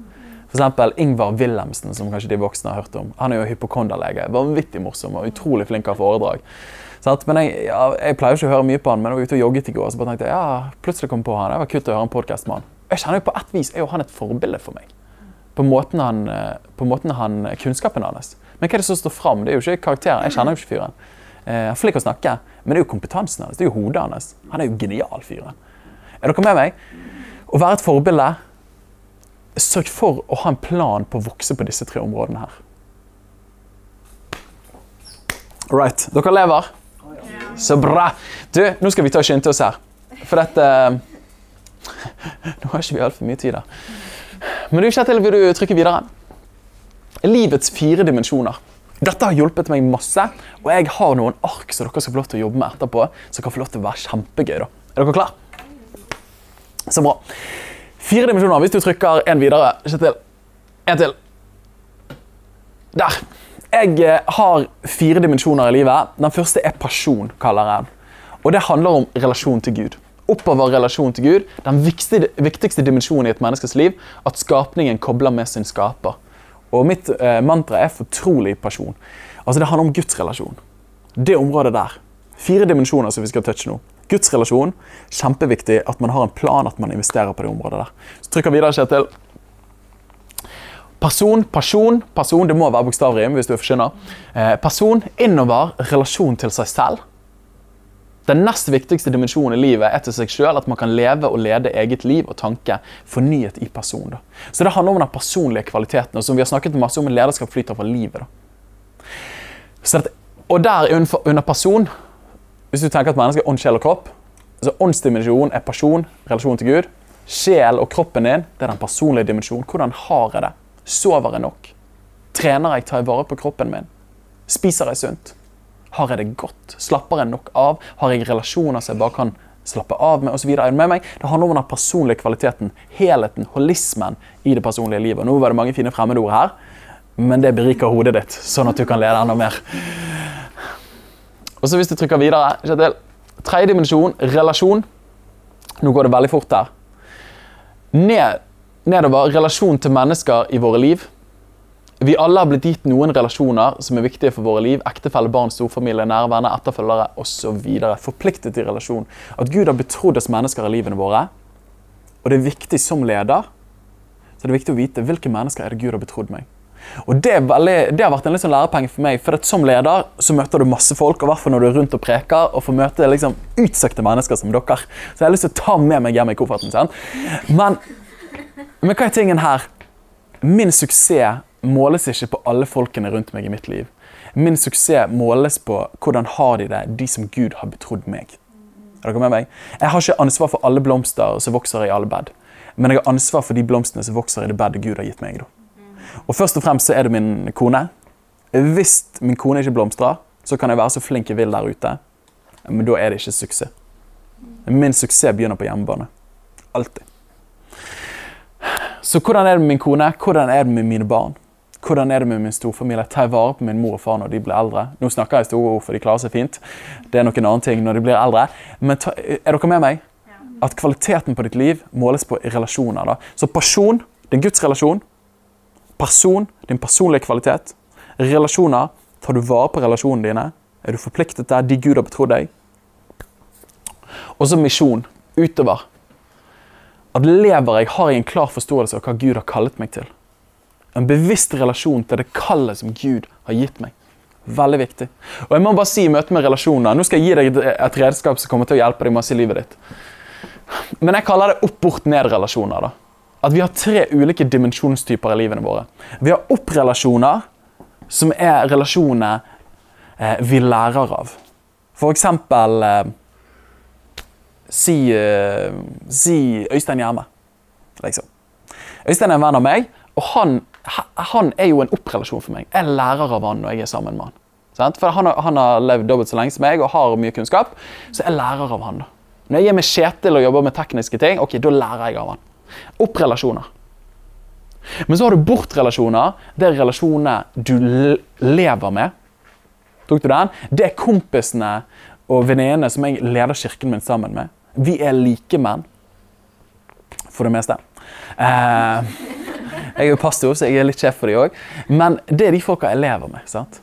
Speaker 1: Eksempel Ingvar Wilhelmsen, som kanskje de voksne har hørt om. Han er jo hypokonderlege. Vanvittig morsom og utrolig flink av foredrag. Men jeg, ja, jeg pleier ikke å høre mye på han, men jeg var ute og jogget i går, så tenkte jeg, ja, plutselig kom på han. Det var kult å høre en podkast med han. Jeg kjenner jo på ett vis er jo han et forbilde for meg. På måten han, eh, på måten han Kunnskapen hans. Men hva er det som står fram? Det er jo ikke karakteren. Jeg kjenner jo ikke fyren. Eh, han er flink å snakke, men det er jo kompetansen hans. Det er jo hodet hans. Han er jo genial, fyren. Er dere med meg? Å være et forbilde Sørg for å ha en plan på å vokse på disse tre områdene her. Right. Dere lever? Så bra. Du, nå skal vi ta og skynde oss her. For dette [LAUGHS] Nå har ikke vi altfor mye tid da. Men du, Kjetil, vil du trykke videre? Livets fire dimensjoner. Dette har hjulpet meg masse, og jeg har noen ark som dere skal få lov til å jobbe med etterpå, som kan få lov til å være kjempegøy. da. Er dere klare? Så bra. Fire dimensjoner. Hvis du trykker en videre, Kjetil. En til. Der. Jeg eh, har fire dimensjoner i livet. Den første er person, kaller jeg den. Og det handler om relasjon til Gud. Oppover relasjon til Gud, den viktigste, viktigste dimensjonen i et menneskes liv, at skapningen kobler med sin skaper. Og mitt eh, mantra er fortrolig pasjon. Altså Det handler om Guds relasjon. Det området der. Fire dimensjoner som vi skal touche nå. Guds relasjon. Kjempeviktig at man har en plan, at man investerer på det området der. Så trykker videre, Kjetil. Person, person, person, det må være bokstavrim hvis du er. Eh, person innover relasjon til seg selv. Den nest viktigste dimensjonen i livet er til seg sjøl at man kan leve og lede eget liv og tanke fornyet i person. Da. Så det handler om den personlige kvaliteten, og som vi har snakket masse om, lederskap flyter fra livet. Dette, og der under person, hvis du tenker at mennesket er ånd, sjel og kropp, så åndsdimensjonen er person, relasjon til Gud. Sjel og kroppen din det er den personlige dimensjonen. Hvordan har jeg det? Sover jeg nok? Trener jeg? Tar jeg vare på kroppen min? Spiser jeg sunt? Har jeg det godt? Slapper jeg nok av? Har jeg relasjoner som jeg bare kan slappe av med? Og så videre? Er med meg? Det handler om den personlige kvaliteten, helheten, holismen i det personlige livet. Nå var det mange fine fremmedord her, men det beriker hodet ditt, sånn at du kan lede enda mer. Og så hvis du trykker videre Kjetil. Tredje dimensjon, relasjon. Nå går det veldig fort her. Ned, nedover relasjon til mennesker i våre liv. Vi alle har blitt gitt noen relasjoner som er viktige for våre liv. Ektefelle, barn, storfamilie, nære venner, etterfølgere osv. Forpliktet i relasjon. At Gud har betrodd oss mennesker i livene våre. Og det er viktig som leder så det er viktig å vite hvilke mennesker er det Gud har betrodd meg. Og det, veldig, det, har vært en sånn lærepenge for meg. For at som leder så møter du masse folk, og hvert når du er rundt og preker, og får møte liksom utsøkte mennesker som dere. Så jeg har lyst til å ta med meg hjem i kofferten. Men, men hva er tingen her? Min suksess måles ikke på alle folkene rundt meg i mitt liv. Min suksess måles på hvordan har de det, de som Gud har betrodd meg. Er dere med meg? Jeg har ikke ansvar for alle blomster som vokser i alle bed, men jeg har ansvar for de blomstene som vokser i det bedet Gud har gitt meg. Da. Og først og fremst så er det min kone. Hvis min kone ikke blomstrer, så kan jeg være så flink jeg vil der ute, men da er det ikke suksess. Min suksess begynner på hjemmebane. Alltid. Så hvordan er det med min kone? Hvordan er det med mine barn? Hvordan er det med min storfamilie? Tar jeg vare på min mor og far når de blir eldre? Nå snakker jeg store ord, for de klarer seg fint. Det er noen annen ting når de blir eldre. Men ta, er dere med meg? At kvaliteten på ditt liv måles på relasjoner. da. Så det din Guds relasjon. Person, din personlige kvalitet. Relasjoner. Tar du vare på relasjonene dine? Er du forpliktet der de Gud har betrodd deg? Og så misjon. Utover. At lever jeg, har jeg en klar forståelse av hva Gud har kallet meg til. En bevisst relasjon til det kallet som Gud har gitt meg. Veldig viktig. Og jeg må bare si i møte med relasjoner Nå skal jeg gi deg et, redskap som kommer til å hjelpe deg masse i livet ditt. Men jeg kaller det opp-bort-ned-relasjoner. da. At vi har tre ulike dimensjonstyper i livene våre. Vi har opp-relasjoner, som er relasjoner eh, vi lærer av. For eksempel eh, si, eh, si Øystein Hjerme. Liksom. Øystein er en venn av meg, og han, han er jo en opprelasjon for meg. Jeg lærer av han når jeg er sammen med han. For han har, han har levd dobbelt så lenge som meg og har mye kunnskap, så jeg lærer av han. Når jeg er med Kjetil og jobber med tekniske ting, ok, da lærer jeg av han. Opp-relasjoner. Men så har du bort-relasjoner. Det er relasjonene du lever med. Tok du den? Det er kompisene og venninnene som jeg leder kirken min sammen med. Vi er likemenn. For det meste. Eh, jeg er jo pastor, så jeg er litt sjef for dem òg. Men det er de folka jeg lever med. sant?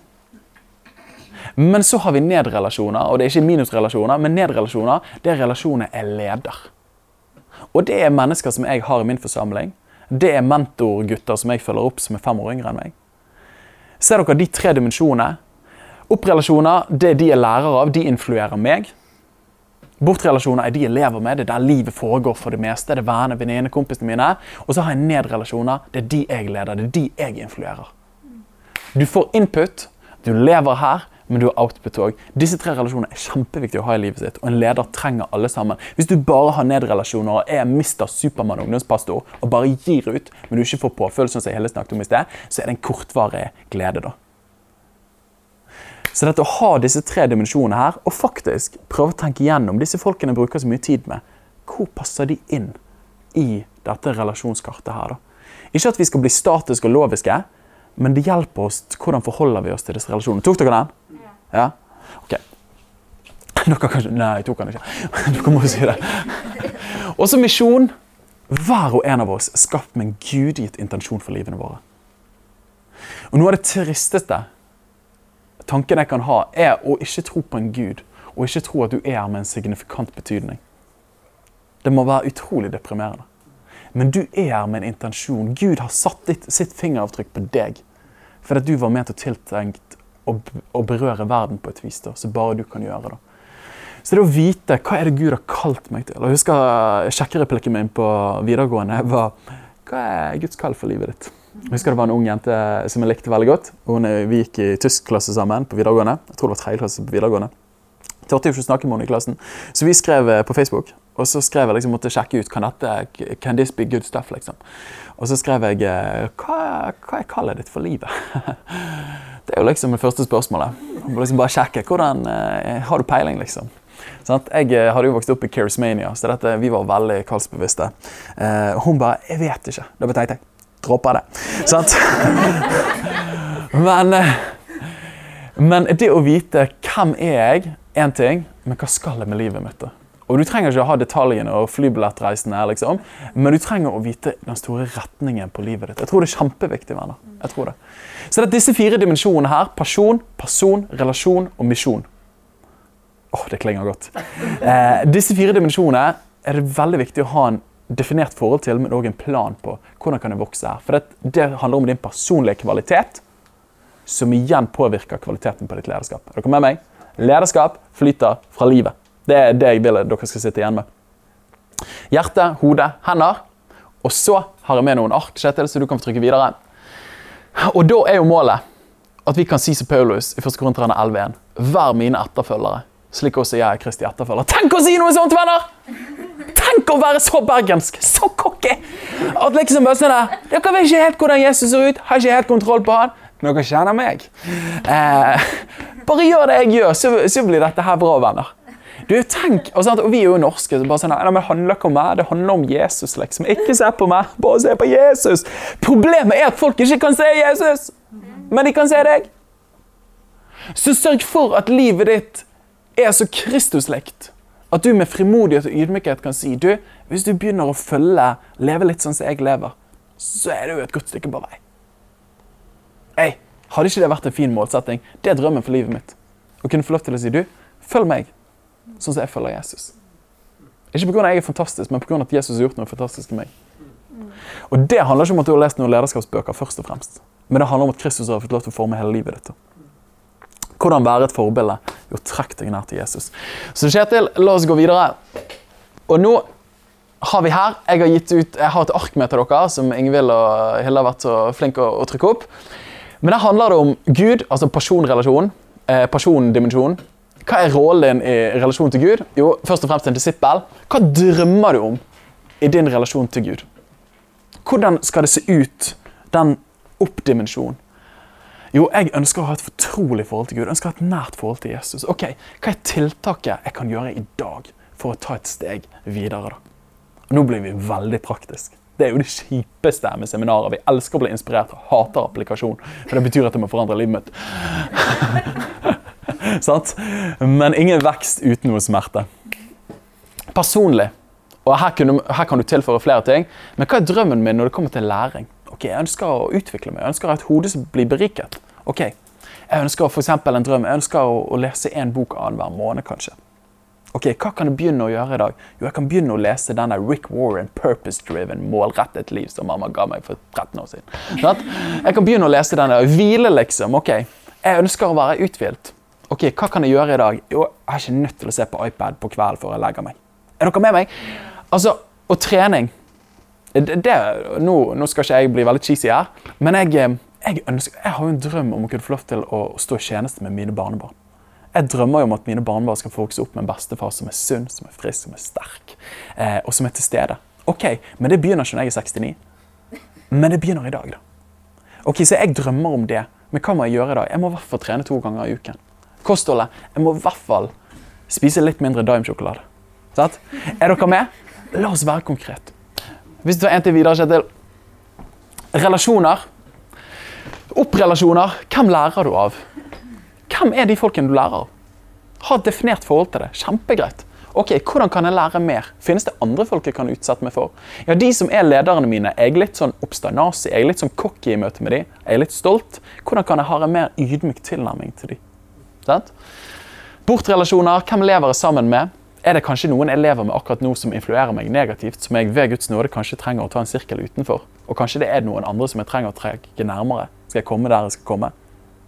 Speaker 1: Men så har vi nedrelasjoner, og det er ikke minusrelasjoner, men nedrelasjoner det er relasjoner jeg leder. Og det er mennesker som jeg har i min forsamling. Det er mentorgutter som jeg følger opp, som er fem år yngre enn meg. Ser dere de tre dimensjonene? Opprelasjoner det er de jeg lærer av, de influerer meg. Bortrelasjoner er de jeg lever med, det er der livet foregår for det meste. Det er venner, kompisene mine. Og så har jeg nedrelasjoner, det er de jeg leder, det er de jeg influerer. Du får input, du lever her, men du har output òg. Disse tre relasjonene er kjempeviktige å ha i livet sitt, og en leder trenger alle sammen. Hvis du bare har nedrelasjoner og er Mr. Supermann ungdomspastor og bare gir ut, men du ikke får påfølelsen som jeg hele snakket om i sted, så er det en kortvarig glede, da. Så dette å ha disse tre dimensjonene her, og faktisk prøve å tenke gjennom disse folkene bruker så mye tid med, hvor passer de inn i dette relasjonskartet her? da? Ikke at vi skal bli statiske og loviske, men det hjelper oss hvordan forholder vi oss til disse relasjonene. Tok dere den? Ja? Ok. Dere kanskje Nei, jeg tok den ikke. [LAUGHS] Dere må si det. Også misjon. Hver og en av oss skapt med en gudgitt intensjon for livene våre. Og Noe av det tristeste tanken jeg kan ha, er å ikke tro på en gud, og ikke tro at du er her med en signifikant betydning. Det må være utrolig deprimerende. Men du er her med en intensjon. Gud har satt ditt, sitt fingeravtrykk på deg. For at du var ment og tiltenkt å, å berøre verden på et vis da, så bare du kan gjøre det. Så det å vite hva er det Gud har kalt meg til. Jeg husker sjekkereplikken min på videregående var Hva er Guds kall for livet ditt? Jeg husker det var en ung jente som jeg likte veldig godt. Hun, eh, vi gikk i tyskklasse sammen på videregående. Jeg tror det var tredje klasse på videregående. Turte ikke å snakke med henne i klassen. Så vi skrev eh, på Facebook, og så skrev jeg liksom, måtte sjekke ut kan dette, can this be good stuff. liksom. Og så skrev jeg eh, hva, hva er kallet ditt for livet? [LAUGHS] Det er jo liksom det første spørsmålet. Jeg må liksom bare sjekke. Hvordan, har du peiling, liksom? Sant? Jeg hadde jo vokst opp i Charismania, så dette, vi var veldig kallsbevisste. Hun bare 'Jeg vet ikke'. Da tenkte jeg droppa det. Sant? men, eh, men det å vite hvem er jeg, én ting, men hva skal jeg med livet mitt? Og Du trenger ikke å ha detaljene og flybillettreisene, liksom, men du trenger å vite den store retningen på livet ditt. Jeg tror det er kjempeviktig. venner. Jeg tror det. Så det er disse fire dimensjonene her, person, person, relasjon og misjon. Åh, det klinger godt. Eh, disse fire dimensjonene er det veldig viktig å ha en definert forhold til, men òg en plan på hvordan kan jeg vokse her. For det, det handler om din personlige kvalitet, som igjen påvirker kvaliteten på ditt lederskap. Er dere med meg? Lederskap flyter fra livet. Det er det jeg vil dere skal sitte igjen med. Hjerte, hode, hender. Og så har jeg med noen ark, Kjetil, så du kan få trykke videre. Og da er jo målet at vi kan si som Paulus i 1. Korinterne 11.1.: Vær mine etterfølgere, slik også jeg er Kristi etterfølger. Tenk å si noe sånt, venner! Tenk å være så bergensk, så cocky! At liksom bare sånn der, Dere vet ikke helt hvordan Jesus ser ut, har ikke helt kontroll på han. Dere kjenner meg. Eh, bare gjør det jeg gjør, så, så blir dette her bra, venner. Du, tenk, og, sant, og Vi er jo norske. så bare sånn, nei, Det handler ikke om meg, det handler om Jesus. liksom. Ikke se på meg, bare se på Jesus. Problemet er at folk ikke kan se Jesus, men de kan se deg. Så sørg for at livet ditt er så Kristuslikt at du med frimodighet og ydmykhet kan si du, hvis du begynner å følge, leve litt sånn som jeg lever, så er du et godt stykke på vei. Hey, hadde ikke det vært en fin målsetting? Det er drømmen for livet mitt. Å kunne få lov til å si du, følg meg sånn som jeg følger Jesus. Ikke pga. jeg er fantastisk, men pga. at Jesus har gjort noe fantastisk med meg. Og Det handler ikke om at du har lest noen lederskapsbøker, først og fremst. men det handler om at Kristus har fått lov til å forme hele livet ditt. Hvordan være et forbilde? Jo, trekk deg nær til Jesus. Så Kjetil, la oss gå videre. Og nå har vi her Jeg har ut, jeg har et ark med til dere som Ingvild og Hilde har vært så flinke å, å trykke opp. Men der handler det om Gud, altså personrelasjon, eh, persondimensjon. Hva er rollen din i relasjon til Gud? Jo, først og fremst en disippel. Hva drømmer du om i din relasjon til Gud? Hvordan skal det se ut, den oppdimensjonen? Jo, jeg ønsker å ha et fortrolig forhold til Gud. Jeg ønsker å ha et nært forhold til Jesus. Ok, Hva er tiltaket jeg kan gjøre i dag for å ta et steg videre? da? Og nå blir vi veldig praktisk. Det er jo det kjipeste med seminarer. Vi elsker å bli inspirert og hater applikasjon. For det betyr at jeg må forandre livet mitt. [LAUGHS] Sant? Men ingen vekst uten noe smerte. Personlig, og her, kunne, her kan du tilføre flere ting, men hva er drømmen min når det kommer til læring? Ok, Jeg ønsker å utvikle meg, jeg ønsker et hode som blir beriket. Ok, Jeg ønsker eksempel en drøm, jeg ønsker å, å lese én bok annenhver måned, kanskje. Ok, Hva kan jeg begynne å gjøre i dag? Jo, Jeg kan begynne å lese denne Rick Warren, 'Purpose Driven', målrettet liv, som mamma ga meg for 13 år siden. Jeg kan begynne å lese denne og hvile, liksom. Ok, Jeg ønsker å være uthvilt. Ok, Hva kan jeg gjøre i dag? Jo, jeg er ikke nødt til å se på iPad på kvelden før jeg legger meg. Er dere med meg? Altså, Og trening det, det, nå, nå skal ikke jeg bli veldig cheesy her, men jeg, eh, jeg, ønsker, jeg har jo en drøm om å kunne få lov til å stå i tjeneste med mine barnebarn. Jeg drømmer jo om at mine barnebarn skal få vokse opp med en bestefar som er sunn, som er frisk, som er sterk, eh, og som er til stede. Ok, Men det begynner ikke når jeg er 69. Men det begynner i dag, da. Ok, Så jeg drømmer om det. Men hva må jeg gjøre i dag? Jeg må i hvert fall trene to ganger i uken. Kostholdet. Jeg må i hvert fall spise litt mindre Dime-sjokolade. Er dere med? La oss være konkret. Hvis du tar en til videre, Kjetil. Relasjoner. Opprelasjoner. Hvem lærer du av? Hvem er de folkene du lærer av? Ha et definert forhold til det. Kjempegreit. Ok, Hvordan kan jeg lære mer? Finnes det andre folk jeg kan utsette meg for? Ja, De som er lederne mine, er jeg litt sånn oppstandasig, jeg er litt sånn cocky i møte med dem. Jeg er litt stolt. Hvordan kan jeg ha en mer ydmyk tilnærming til dem? Bortrelasjoner. Hvem lever jeg sammen med? Er det kanskje noen jeg lever med akkurat nå som influerer meg negativt, som jeg ved Guds nåde kanskje trenger å ta en sirkel utenfor? Og kanskje det er noen andre som jeg trenger å trekke nærmere? Skal jeg komme der jeg skal komme?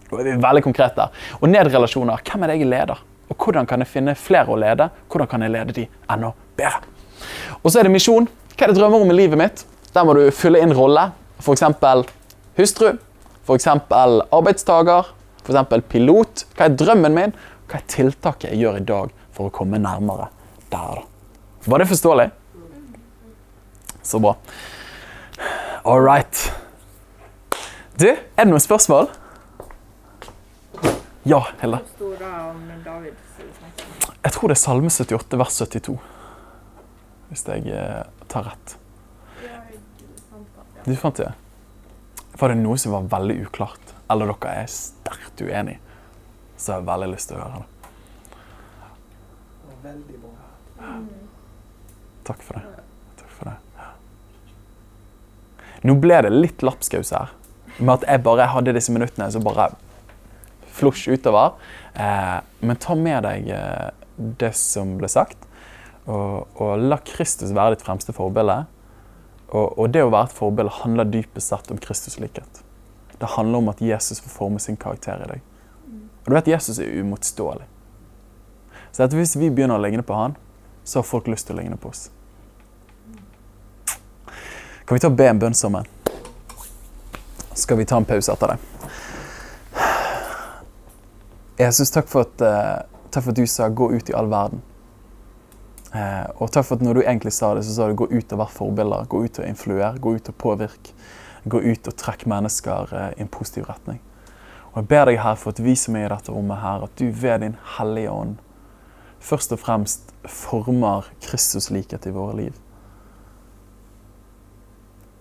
Speaker 1: Nå er veldig konkrete der. Og nedrelasjoner. Hvem er det jeg leder? Og hvordan kan jeg finne flere å lede? Hvordan kan jeg lede de enda bedre? Og så er det misjon. Hva er det drømmer om i livet mitt? Der må du fylle inn rolle. F.eks. hustru. F.eks. arbeidstaker. F.eks. pilot. Hva er drømmen min? Hva er tiltaket jeg gjør i dag for å komme nærmere der? Var det forståelig? Så bra. All right. Du, er det noen spørsmål? Ja, Hilde.
Speaker 3: Om?
Speaker 1: Jeg tror det er Salme 78, vers 72. Hvis jeg eh, tar rett. Du fant det? Var det noe som var veldig uklart, eller dere er sterkt uenig, så har jeg veldig lyst til å høre det.
Speaker 2: Veldig bra.
Speaker 1: Takk for det. Takk for det. Nå ble det litt lapskaus her, med at jeg bare hadde disse minuttene så bare flosj utover. Eh, men ta med deg eh, det som ble sagt, og, og la Kristus være ditt fremste forbilde. Og, og det å være et forbilde handler dypest sett om Kristuslikhet. Det handler om at Jesus får forme sin karakter i deg. Og du vet, Jesus er uimotståelig. Så hvis vi begynner å ligne på han, så har folk lyst til å ligne på oss. Kan vi ta og be en bønn sammen? Så skal vi ta en pause etter det. Jesus, takk for at, uh, takk for at du sa 'gå ut i all verden'. Uh, og takk for at når du egentlig sa det, så sa du 'gå ut og vær forbilder'. Gå ut og influere, gå ut og påvirke. Gå ut og trekk mennesker uh, i en positiv retning. Og jeg ber deg her for at vi som er i dette rommet her, at du ved din hellige ånd først og fremst former Kristus likhet i våre liv.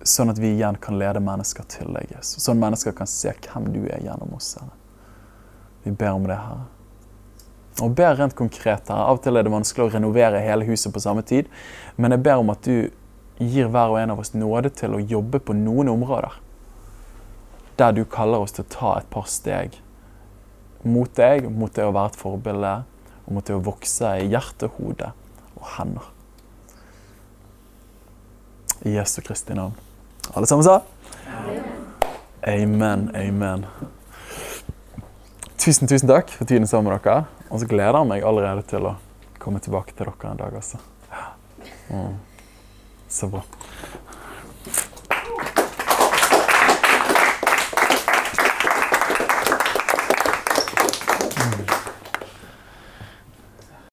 Speaker 1: Sånn at vi igjen kan lede mennesker til deg, Jesus. Sånn at mennesker kan se hvem du er gjennom oss. Herre. Vi ber om det, Herre. Og ber rent konkret her. Av og til er det vanskelig å renovere hele huset på samme tid, men jeg ber om at du gir hver og en av oss nåde til å jobbe på noen områder. Der du kaller oss til å ta et par steg mot deg, mot det å være et forbilde, og måtte jo vokse i hjerte, hode og hender. I Jesu Kristi navn. Alle sammen sa? Amen, amen. Tusen, tusen takk for tiden sammen med dere. Og så gleder jeg meg allerede til å komme tilbake til dere en dag. altså. Mm. Så bra.